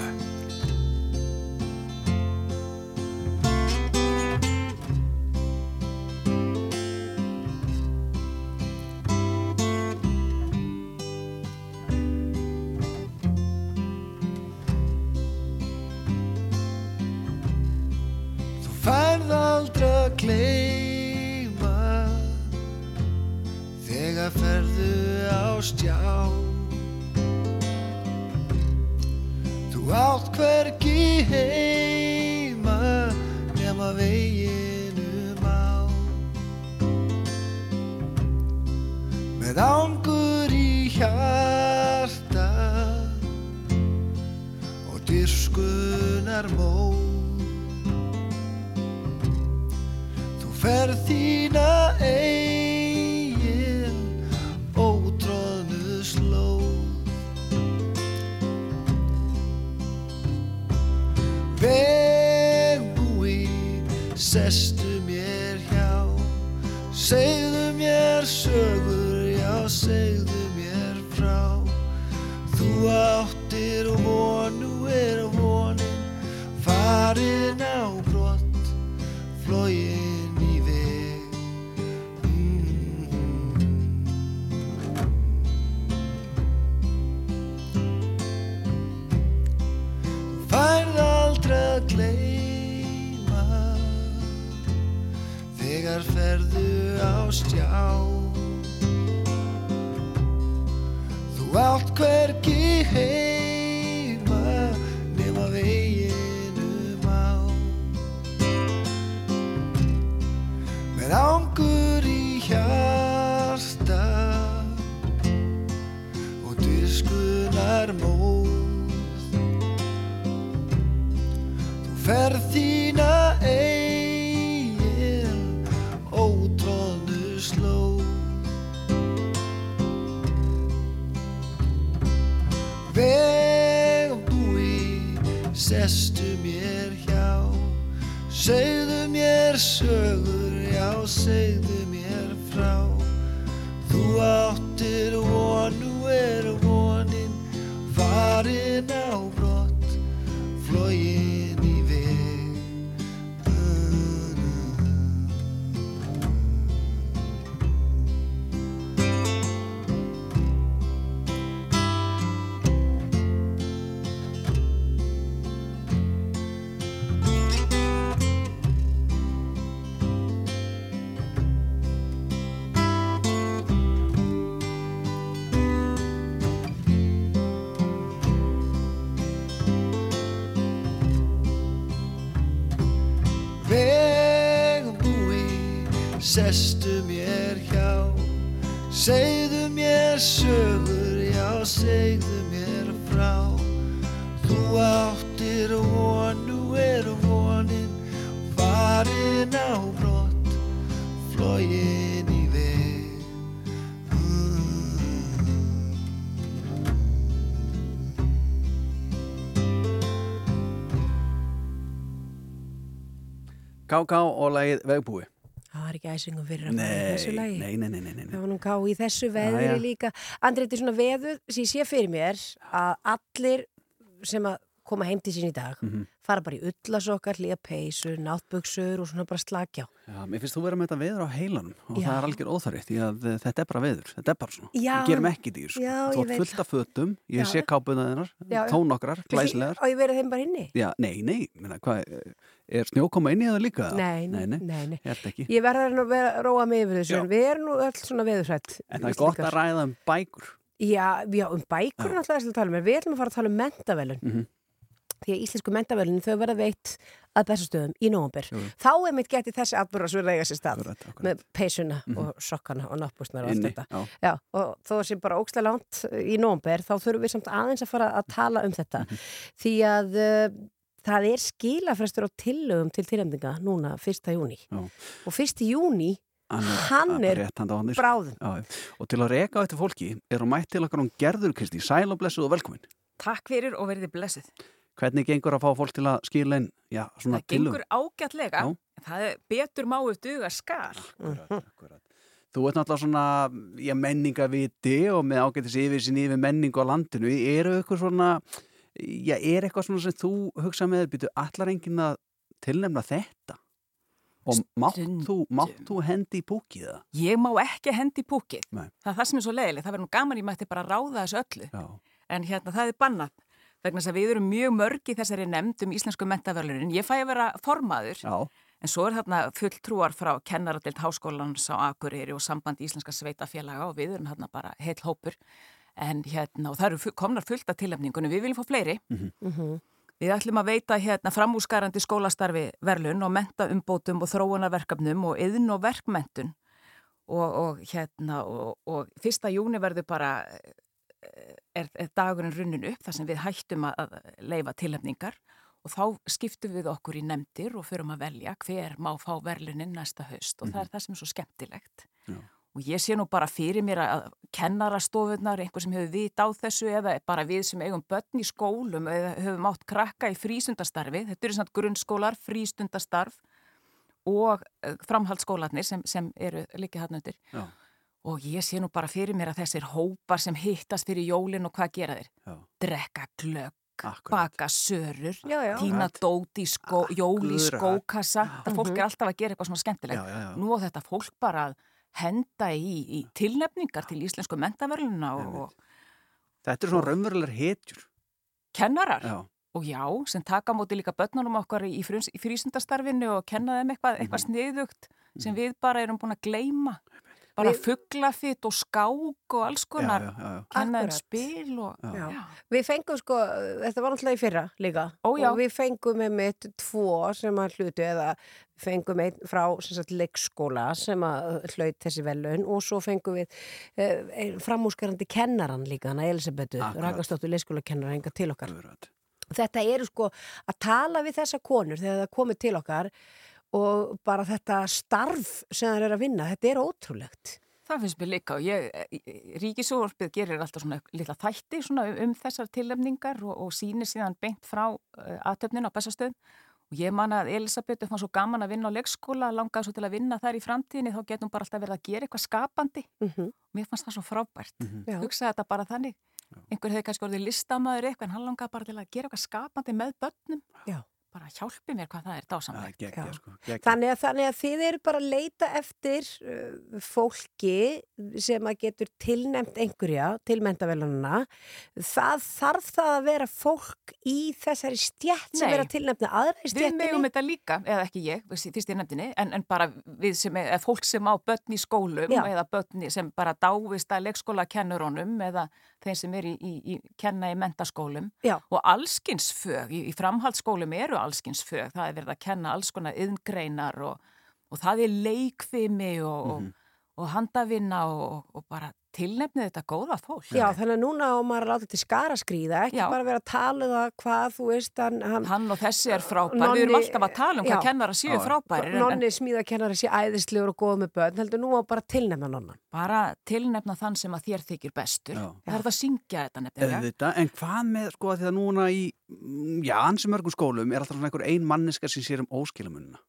sestu mér hjá Segðu mér sögur, já segðu mér frá Þú áttir von, nú er vonin farin á brott flógin í veg Ká-ká og lagið vegbúi. Ekki æsingum fyrir að fara í þessu lagi. nei, nei, nei, nei, nei. Það var nú ká í þessu veðri Jæja. líka. Andri, þetta er svona veður sem ég sé fyrir mér að allir sem að koma heim til sín í dag Mhm. fara bara í ullasokkar, hlýja peysur, náttbuksur og svona bara slakja á. Já, mér finnst þú vera með þetta veður á heilanum og Já. það er algjör óþarrið því að eh, þetta er bara veður, þetta er bara svona. Við gerum ekki dýr, sko. Já, þú veit fullt af fötum, ég Já. sé kápuna þennar, Já, já. tónokkrar, glæsilegar. Og ég verið þeim bara inni? Já, nei, nei, minna, hvað, er snjókoma inn í það líka? Nei, nei, nei, nei, nei. Ég verður að róa mig yfir þessu, við erum nú öll svona veðurhrætt. En það er gott að ræða um bækur. Já, já, um bækur er náttúrulega þess að tala um, en við ætlum að fara að tala um mentavelun. Mhm. Því að íslensku mentavelun, þau verða veitt að bestastöðum í nóvambir. Jú. Þá er mitt getið þessi atbyrra sem eiga sér stað Akkurat, akkurat. með peysuna Mhm. og sokkana og náttbúsnar og allt þetta. já. Já, og þó sé bara ókslega langt í nóvambir, þá þurfum við samt aðeins að fara að tala um þetta. Mhm. Því að uh, það er skilafrestur á tillögum til tilhemdinga núna 1. júni. Og 1. júni, Hann hann er já. og til að reka á eftir fólki er hún mætt til okkar hún gerður Kristi, sæl og blessuð og velkomin. Takk fyrir og verðið blessuð. Hvernig gengur að fá fólk til að skila inn, já, svona Það gengur ágætlega, Já. það er betur máið duga skar. Þú ert náttúrulega svona, já, menningaviti og með ágættis yfir sín yfir menningu á landinu. Eru eitthvað svona, já, er eitthvað svona sem þú hugsa með býtu, allar enginn að tilnefna þetta? Og mátt þú, mátt þú hendi í púkið það? Ég má ekki hendi í púkið. Nei. Það er það sem er svo leiðilegt. Það verður nú gaman ég mætti bara ráða þessu öllu. Já. En hérna það er bannað. Vegna þess að við erum mjög mörg í þessari nefnd um íslensku mentaverlunin. Ég fæ að vera formaður. Já. En svo er þarna fulltrúar frá kennaradelt háskólans á Akureyri og sambandi íslenska sveitafélaga og við erum þarna bara heil hópur. En hérna, og það eru komnar fullt af tilefningunum. Við viljum fá fleiri. Við ætlum að veita hérna framúskarandi skólastarfi verlun og menta umbótum og þróunarverkefnum og yðn og verkmentun og, og hérna og, og fyrsta júni verður bara eh, er, er dagurinn runnin upp þar sem við hættum að, leifa tilhefningar og þá skiptum við okkur í nefndir og förum að velja hver má fá verlunin næsta haust og það er það sem er svo skemmtilegt. Já. Og ég sé nú bara fyrir mér að kennarastofunar, einhver sem hefur vit á þessu eða bara við sem eigum börn í skólum eða höfum átt krakka í frístundastarfi, þetta eru samt grunnskólar, frístundastarf og eh, framhaldsskólarnir sem, sem eru líka hann undir. Já. Og ég sé nú bara fyrir mér að þessir hópar sem hittast fyrir jólin og hvað gera þeir? Já. Drekka glögg, baka sörur, Já, já. tína Akkurat. dót í skó, jól í Akkurat. skókassa. Það fólk er alltaf að gera eitthvað svona skemmtilegt. Já. Nú á þetta fólk bara að henda í, í tilnefningar til íslensku mentaverluna og, og Þetta er svona raunverulegar hetjur. kennarar. Já. Og já, sem taka móti líka börnunum okkar í, frísundastarfinu og kenna þeim eitthvað, eitthvað Mhm. sniðugt sem við bara erum búin að gleyma. Bara Við- fugglafitt og skák og alls konar. já, já, já. Akkurat. spil og... Já. Við fengum sko, þetta var náttúrulega í fyrra líka Ó, já. og við fengum með mitt tvo sem að hlutu eða fengum einn frá sem sagt, leikskóla sem að hlaut þessi velun og svo fengum við uh, framúskarandi kennaran líka, hana Elisabetu, Akkurat. Rakastóttur leikskólakennar enga til okkar. Akkurat. Þetta eru sko að tala við þessa konur þegar það komið til okkar og bara þetta starf sem það er að vinna, þetta er ótrúlegt. Það finnst mér líka og ég, Ríkisúrfið gerir alltaf svona lilla þætti svona um þessar tilnefningar og, og sýnir síðan beint frá uh, aðtöfnin á Bessastöð og ég man að Elisabeth fann svo gaman að vinna á leikskóla, langaði svo til að vinna þar í framtíðinni þá getum bara alltaf verið að gera eitthvað skapandi Mm -hmm. mér fannst það svo frábært Já. hugsaði þetta bara þannig einhver hefði kannski orðið listamæður eitthvað en hann langaði bara til að gera eitthvað skapandi með börnum Já. Bara hjálpi mér hvað það er dásamlegt Gekkja, sko. Gekkja. Þannig að, þannig að þið eru bara að leita eftir uh, fólki sem að getur tilnefnt einhverja til mentavelununa. Það þarf það að vera fólk í þessari stjætt sem Nei. er að tilnefna aðra í Við megum stjættinni. þetta líka, eða ekki ég, fyrst í nefndinni, en, en bara við sem, eða fólk sem á börn í skólum Já. eða börn sem bara dávist að leikskóla kennurunum eða þeir sem er í, í, í kenna í mentaskólum Já. og allskinsfög, í, í framhaldsskólum eru allskinsfög, það er verið að kenna alls konar yðngreinar og, og það er leikfimi og, Mhm. og, og handavinna og, og bara tilnefnið þetta góða fólk. Já, þannig að núna á maður að láta til skara skrýða, ekki Já. bara vera að tala um það hvað, þú veist, hann... Hann, hann og þessi er frábær, við erum alltaf að tala um hvað kennara séu frábærir. en- Nonni smíðakennari sé æðislegur og góð með börn, heldur nú á bara að tilnefna nonna. bara tilnefna þann sem að þér þykir bestur. Já. Það er það að syngja þetta nefnilega. En hvað með, sko, að því að núna í, mm, já, ansi mörgum skólum er alltaf svona einhver ein manneska sem sér um óskilamunna.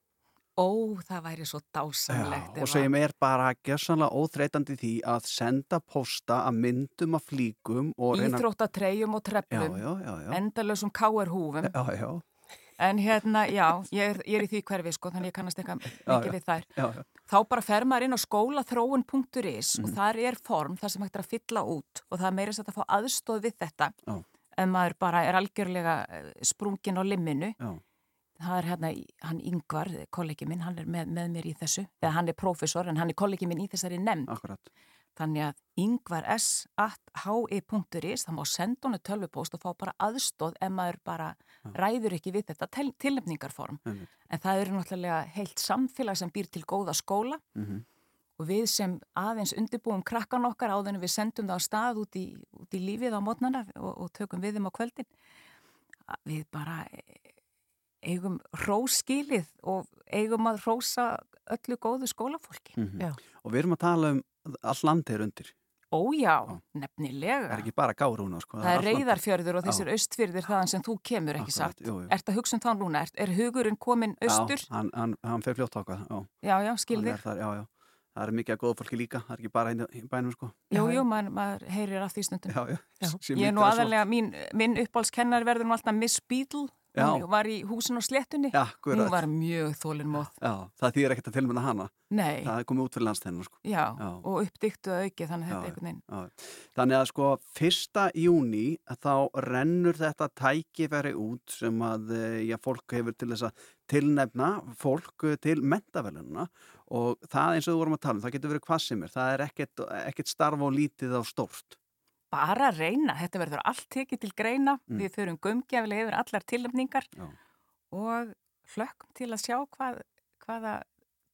Ó, það væri svo dásamlegt. og sem er bara gjössanlega óþreytandi því að senda posta að myndum að flíkum og. Íþróttatreyjum og treflum, Já, já, já, já. endalösum káerhúfum. Já, já. En hérna, já, ég er, ég er í því hverfi, sko, þannig ég kannast eitthvað Já, mikið já. við þær. Já, já. Þá bara fer maður inn á skólaþróun.is og Mhm. þar er form, þar sem hægt er að fylla út og það er meira sætt að fá aðstóð við þetta. Já. En maður bara er algjörlega eh, sprungin á limminu. Já. Það er hérna, hann Yngvar, kollegi minn, hann er með, með mér í þessu, eða hann er prófessor en hann er kollegi minn í þessari nefnd. Akkurat. Þannig að yngvar s.hi.is, það má senda honu tölvupóst og fá bara aðstóð ef maður bara ræður ekki við þetta til, tilnefningarform. Einmitt. En það eru náttúrulega heilt samfélag sem býr til góða skóla Mhm. og við sem aðeins undirbúum krakkan okkar áður en við sendum það á stað út í, út í lífið á mótnana og, og tökum við þeim á kvöldin. Við bara eigum róskilið og eigum að rósa öllu góðu skólafólki. Mhm. Og við erum að tala um all land er undir. Ó já, nefnilega. Það er ekki bara gárúna, sko. Það er reyðarfjörður og Já. þessir austfjörður þaðan sem þú kemur, ekki Akkurat, satt? jú, jú. Ert að hugsa um þá núna? Er, er hugurinn komin austur? Já, hann, hann, hann fer fljótt ákvað, já. Já, já, skil Hann þig. er þar, já, já. það er mikið að góða fólki líka, það er ekki bara hérna í bænum sko. Jú, jú, maður, maður heyrir af því stundum. Já, já. Sem Ég er nú aðalega, mín, minn uppáhaldskennar verður nú alltaf Miss Beadle. Já. Hún var í húsin og sléttunni. Já. Hún var mjög þólinmóð. Já, það þýðir ekkert að tilmynda hana. Nei. Það er komið út fyrir landstæðinu sko. Já, og uppdyktu að auki, þannig að Já, þetta er einhvern veginn. Já. Þannig að sko fyrsta júni þá rennur þetta tækifæri út sem að eh, já, fólk hefur til þess að tilnefna fólk eh, til mentavelununa og það eins og þú vorum að tala um, það getur verið hvað sem er, það er ekkert, ekkert starf og lítið á stórt. Bara að reyna, þetta verður allt tekið til greina, Mm. við förum gumgjafilega yfir allar tilnefningar Já. og hlökkum til að sjá hvað, hvaða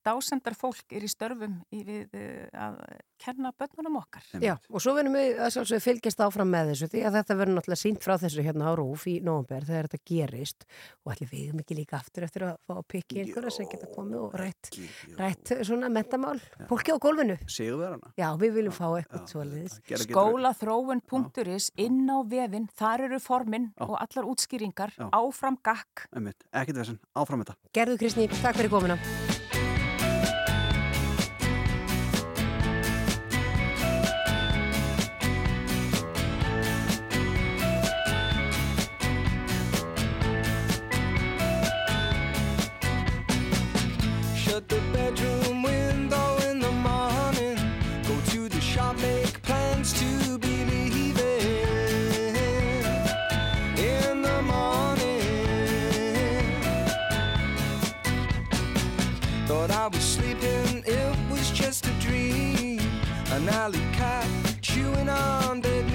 dásendar fólk er í störfum í við uh, að kenna börnunum okkar. Já, og svo verðum við að fylgjast áfram með þessu því að þetta verður náttúrulega sínt frá þessu hérna á Rúf í nóvember þegar þetta gerist og allir við ekki líka aftur eftir að fá að pikki einhverja sem geta komið og rætt, rætt svona mentamál, fólki á gólfinu. Sigurverðana. Já, við viljum fá eitthvað svoleiðis. Skólaþróun.is inn á vefin, þar eru formin og allar útskýringar, Já. áfram gakk. Ekkert þessan, áfram þetta. Gerðu Kristný, takk fyrir komuna. Just a dream. An alley cat chewing on dead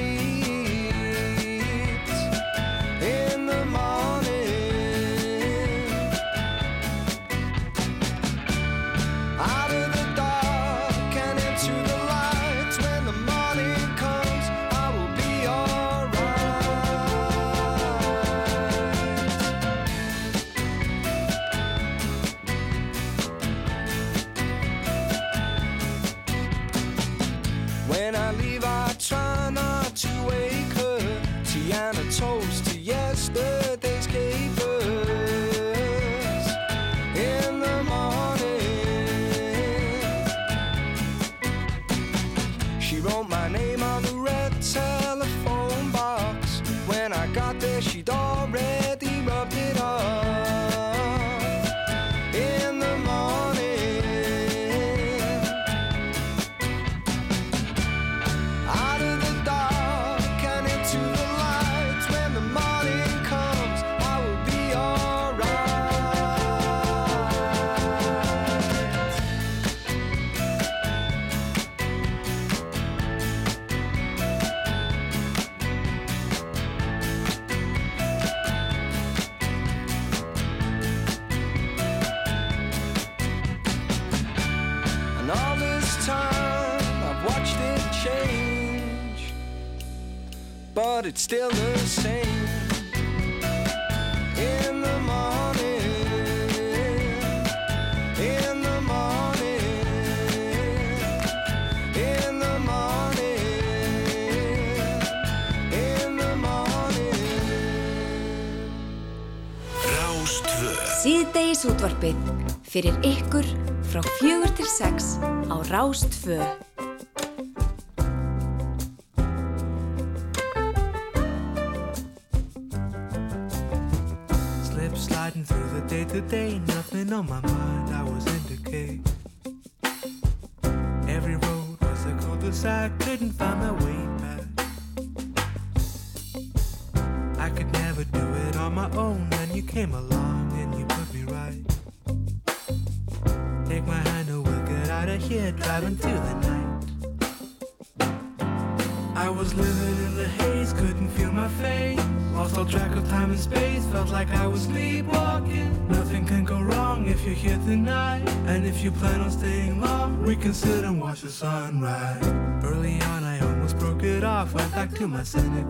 it's still the same. In the morning, in the morning, in the morning, in the morning. Rástvö Síðdegis útvarpið fyrir ykkur frá fjögur til sex á Rástvö Mas ele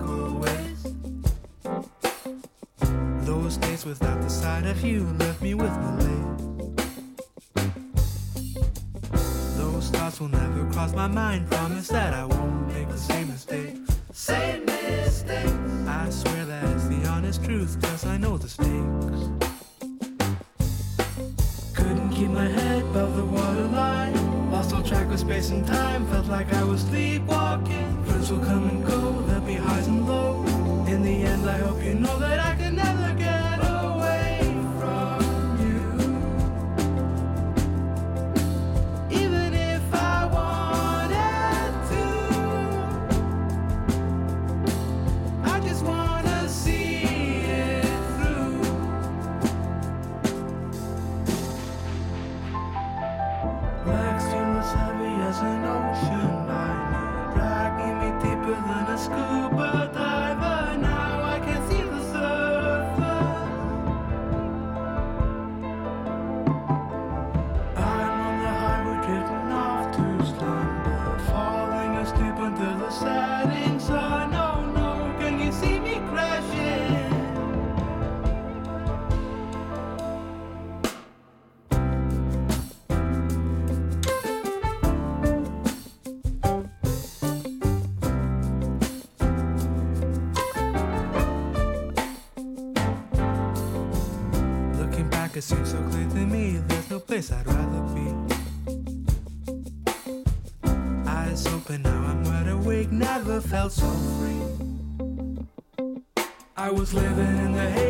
school. Felt so free. I was living in the haze,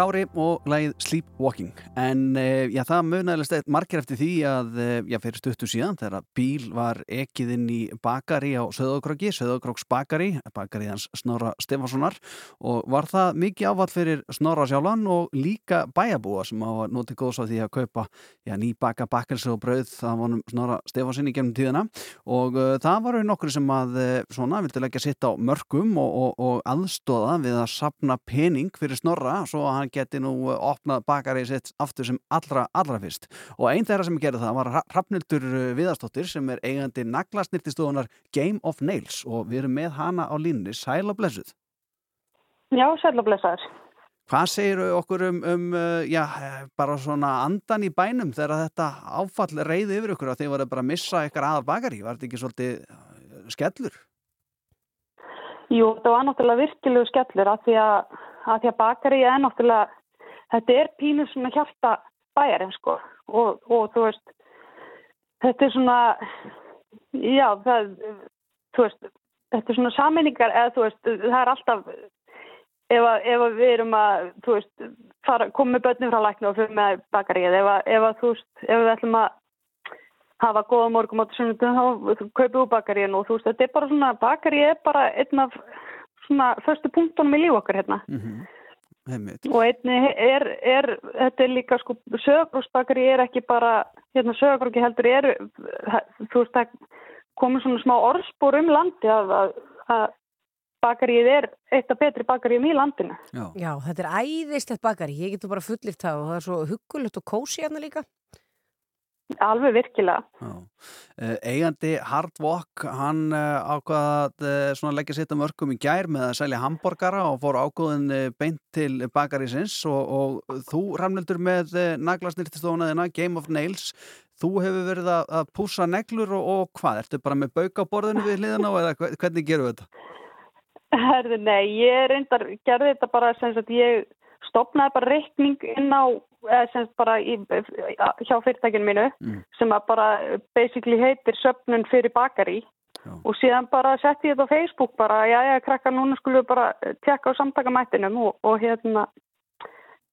Kári og lagið Sleepwalking. En uh, já, það munaðilegst eitt margir eftir því að uh, já, fyrir stuttu síðan þegar bíl var ekið inn í bakari á Söðokröki, Söðokröks bakari bakari hans Snorra Stefanssonar og var það mikið áfall fyrir Snorra sjálfan og líka bæjabúa sem á að noti góðs á því að kaupa já, ný baka bakelsi og brauð það vonum Snorra Stefansson í gemnum tíðina. Og uh, það varu nokkur sem að uh, svona vildi leggja sitt á mörgum og, og, og aðstóða við að sapna pening fyrir Snorra svo að hann geti nú uh, opnað bakari sitt aftur sem allra, allra fyrst. Og einn þeirra sem gerði það var Hrafnildur Viðarstóttir sem er eigandi naglasnirtistofunar Game of Nails. Og við erum með hana á línni Sæl og blessuð. Já, sæl og blessaður. Hvað segir okkur um, um uh, já, eh, bara svona andan í bænum þegar þetta áfall reyði yfir ykkur að þið voru bara að missa ykkar aða bakari var þetta ekki svolítið skellur? Jú, það var náttúrulega virkilegu skellur af því að, að, því að bakari er náttúrulega, þetta er pínu svona hjarta bæjarinn sko. Og, og þú veist, þetta er svona, já, það, þú veist, þetta er svona sammenningar eða þú veist, það er alltaf, ef, ef við erum að, þú veist, fara, koma með börnum frá læknu og fyrir með bakarið, ef, að, ef að þú veist, ef við ætlum að hafa góða morgum á þessum þá kaupið úr bakaríinu og þú veist, þetta er bara svona, bakaríi er bara einn af svona förstu punktunum í líf okkar hérna. Mm -hmm. Og einni er, er, þetta er líka sko, sögurgrósbakari er ekki bara, hérna sögurgróki heldur er, þú veist, það komið svona smá orðspor um landi að, að, að bakarið er eitt af betri bakaríum í landinu. Já. Já, þetta er æðislegt bakari, ég getur bara fullift það og það er svo huggulegt og kósi hérna líka. Alveg virkilega. Uh, eigandi Hardwalk, hann uh, ákvaða að uh, leggja sitt um örkum í gær með að selja hambúrgara og fór ákvöðin beint til bakarísins og, og þú ramnildur með naglasnýrtistofunaðina Game of Nails þú hefur verið að, að púsa neglur og, og hvað, ertu bara með bauk á borðinu við hliðina eða hvernig gerum við þetta? Herði, nei, ég reyndar, gerði þetta bara sem sagt ég stopnaði bara reikning inn á eða sem sagt bara í, hjá fyrirtækinu mínu Mm. sem að bara basically heitir söpnun fyrir bakari. Og síðan bara setti ég þetta á Facebook bara, já, já, krakka, núna skulum við bara tjekka á samtakamættinum og, og hérna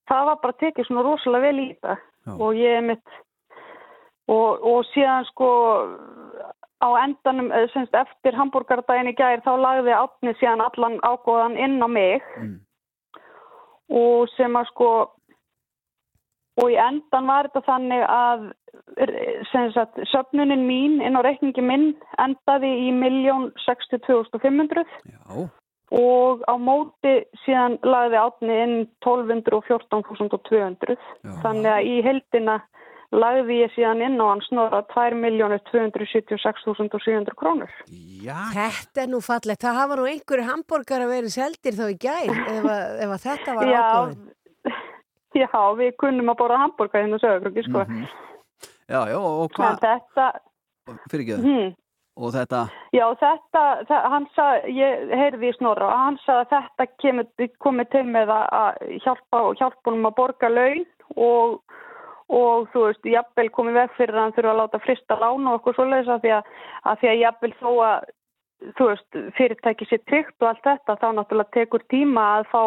það var bara tekið svona rosalega vel í þetta. Og ég er mitt og, og síðan sko á endanum, eða semst eftir hambúrgardaginn í gær þá lagði átni síðan allan ágóðan inn á mig. Og sem að sko og í endan var þetta þannig að sem sagt, söfnunin mín inn á reikningi minn endaði í 1.062.500 Já. og á móti síðan lagði átni inn 1214.200 þannig að í heldina lagði ég síðan inn á hann snorra 2.276.700 krónur. Já. Þetta er nú fallegt. Það hafa nú einhverju hambúrgar að vera seldir þá í gær ef, að, ef að þetta var ágóðin. Já, við kunnum að borða hambúrgar hérna sögur, sko. Já, já, og hvað, þetta, fyrir ekki hmm, og þetta, já þetta, það, hann sagði, ég heyrði í snorra hann sagði að þetta kemur, komið til með að- hjálpa, honum að borga laun og, og þú veist, jafnvel komið veg fyrir að hann þurfa að láta frista lána og eitthvað svoleiðis að því að, að því að jafnvel þó að þú veist, fyrirtæki sér tryggt og allt þetta, þá náttúrulega tekur tíma að fá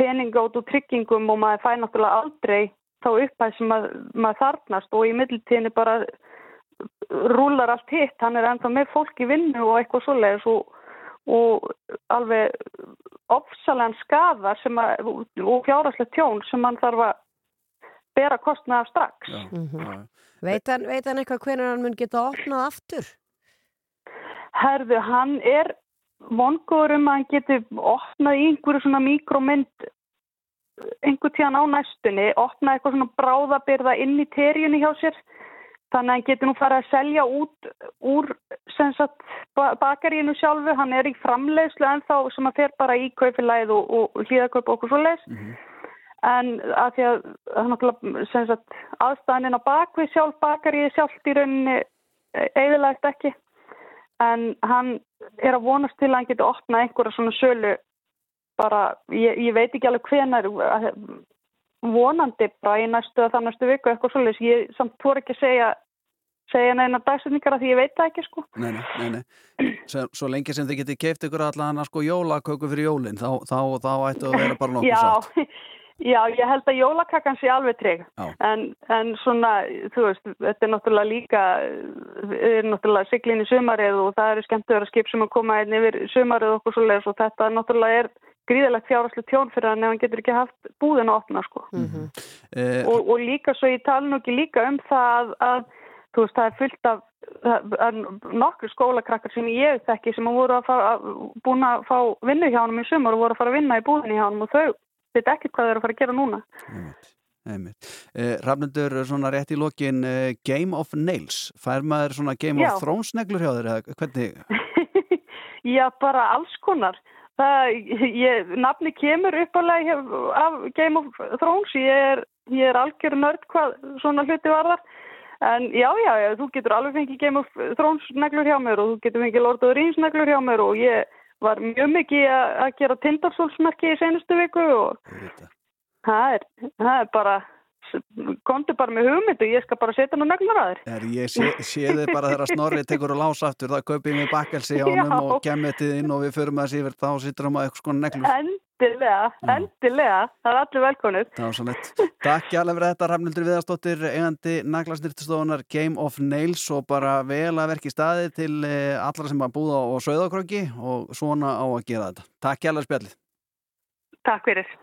peninga út úr tryggingum og maður fæ náttúrulega aldrei þá upphæð sem maður, maður þarnast og í middeltíðinni bara rúlar allt hitt, hann er ennþá með fólk í vinnu og eitthvað svoleiðis og, og alveg ofsalega skafar sem að, og fjáraslega tjón sem hann þarf að bera kostnað af strax. Mhm. Veit hann, veit hann eitthvað hvernig hann mun geta opnað aftur? Herðu, hann er vongur um að hann geti opnað í einhverju svona mikromynd einhver tíðan á næstunni, opnað eitthvað svona bráðabyrða inn í terjunni hjá sér. Þannig að hann geti nú farið að selja út úr sem sagt, ba- bakaríinu sjálfu, hann er í framleiðslu ennþá sem að fer bara í kaufilæð og, og, og okkur svo leis en að því að sagt, aðstæðaninn á bakvið sjálf bakaríi sjálft í rauninni eðilagt ekki en hann er að vonast til að hann geti opnað einhverja svona sölu bara, ég, ég veit ekki alveg hvenar vonandi bara í næstu að það næstu viku eitthvað svolítið, ég samt þú ekki að segja segja neina dagsetningar að því ég veit það ekki sko nei, nei, nei, nei. Svo, svo lengi sem þið getið keift ykkur allan að sko jólaköku fyrir jólinn, þá, þá, þá ættu að vera bara nokkuð sátt. Já, já, ég held að jólakakkan sé alveg trygg. En, en svona, þú veist, þetta er náttúrulega líka við erum náttúrulega siglin í sumarið og það eru skemmtuður að skip sem að koma einn yfir sumarið og okkur svoleiðis og þetta náttúrulega er gríðalegt fjárháslega tjón fyrir hann ef hann getur ekki haft búðin að opna sko. Eh, og, og líka svo ég tala nú ekki líka um það að, að þú veist það er fullt af það er nokkru skólakrakkar sem ég þekki sem voru að fara að, búin að fá vinnu hjá hann í sumar og voru að fara að vinna í búðinni hjá hann og þau veit ekki hvað þau eru að fara að gera núna. Einmitt. Eh, Rafnendur, svona rétt í lokin eh, Game of Nails, fær maður svona Game Já. of Thrones neglur hjá eða hvernig, Já, bara alls konar. Það, ég, nafni kemur uppalega af Game of Thrones. Ég er, ég er algjör nörd hvað svona hluti varðar. En já, já, já, þú getur alveg fengið Game of Thrones neglur hjá mér og þú getur fengið Lord of the Rings neglur hjá mér og ég var mjög mikið að gera Tindarsólsmerki í senustu viku og það er, það er bara komdu bara með hugmyndu, ég skal bara setja nú neglunar að þér er, ég sé, sé þið bara þegar Snorri tekur og lás aftur, það kaupið mér bakkelsi Já. honum og kemmetið inn og við förum að sífir, þá sittur hann að eitthvað svona neglur. Endilega, endilega það er allir velkonir Það var svo lett. Takk hjálpa fyrir þetta, Rafnildur Viðarsdóttir, eigandi naglasnýrtustofunar Game of Nails og bara vel að verki staði til eh, allra sem að búða á Söðakröki og svona á að gera þetta. Takk hjálpa spjallið. Takk fyrir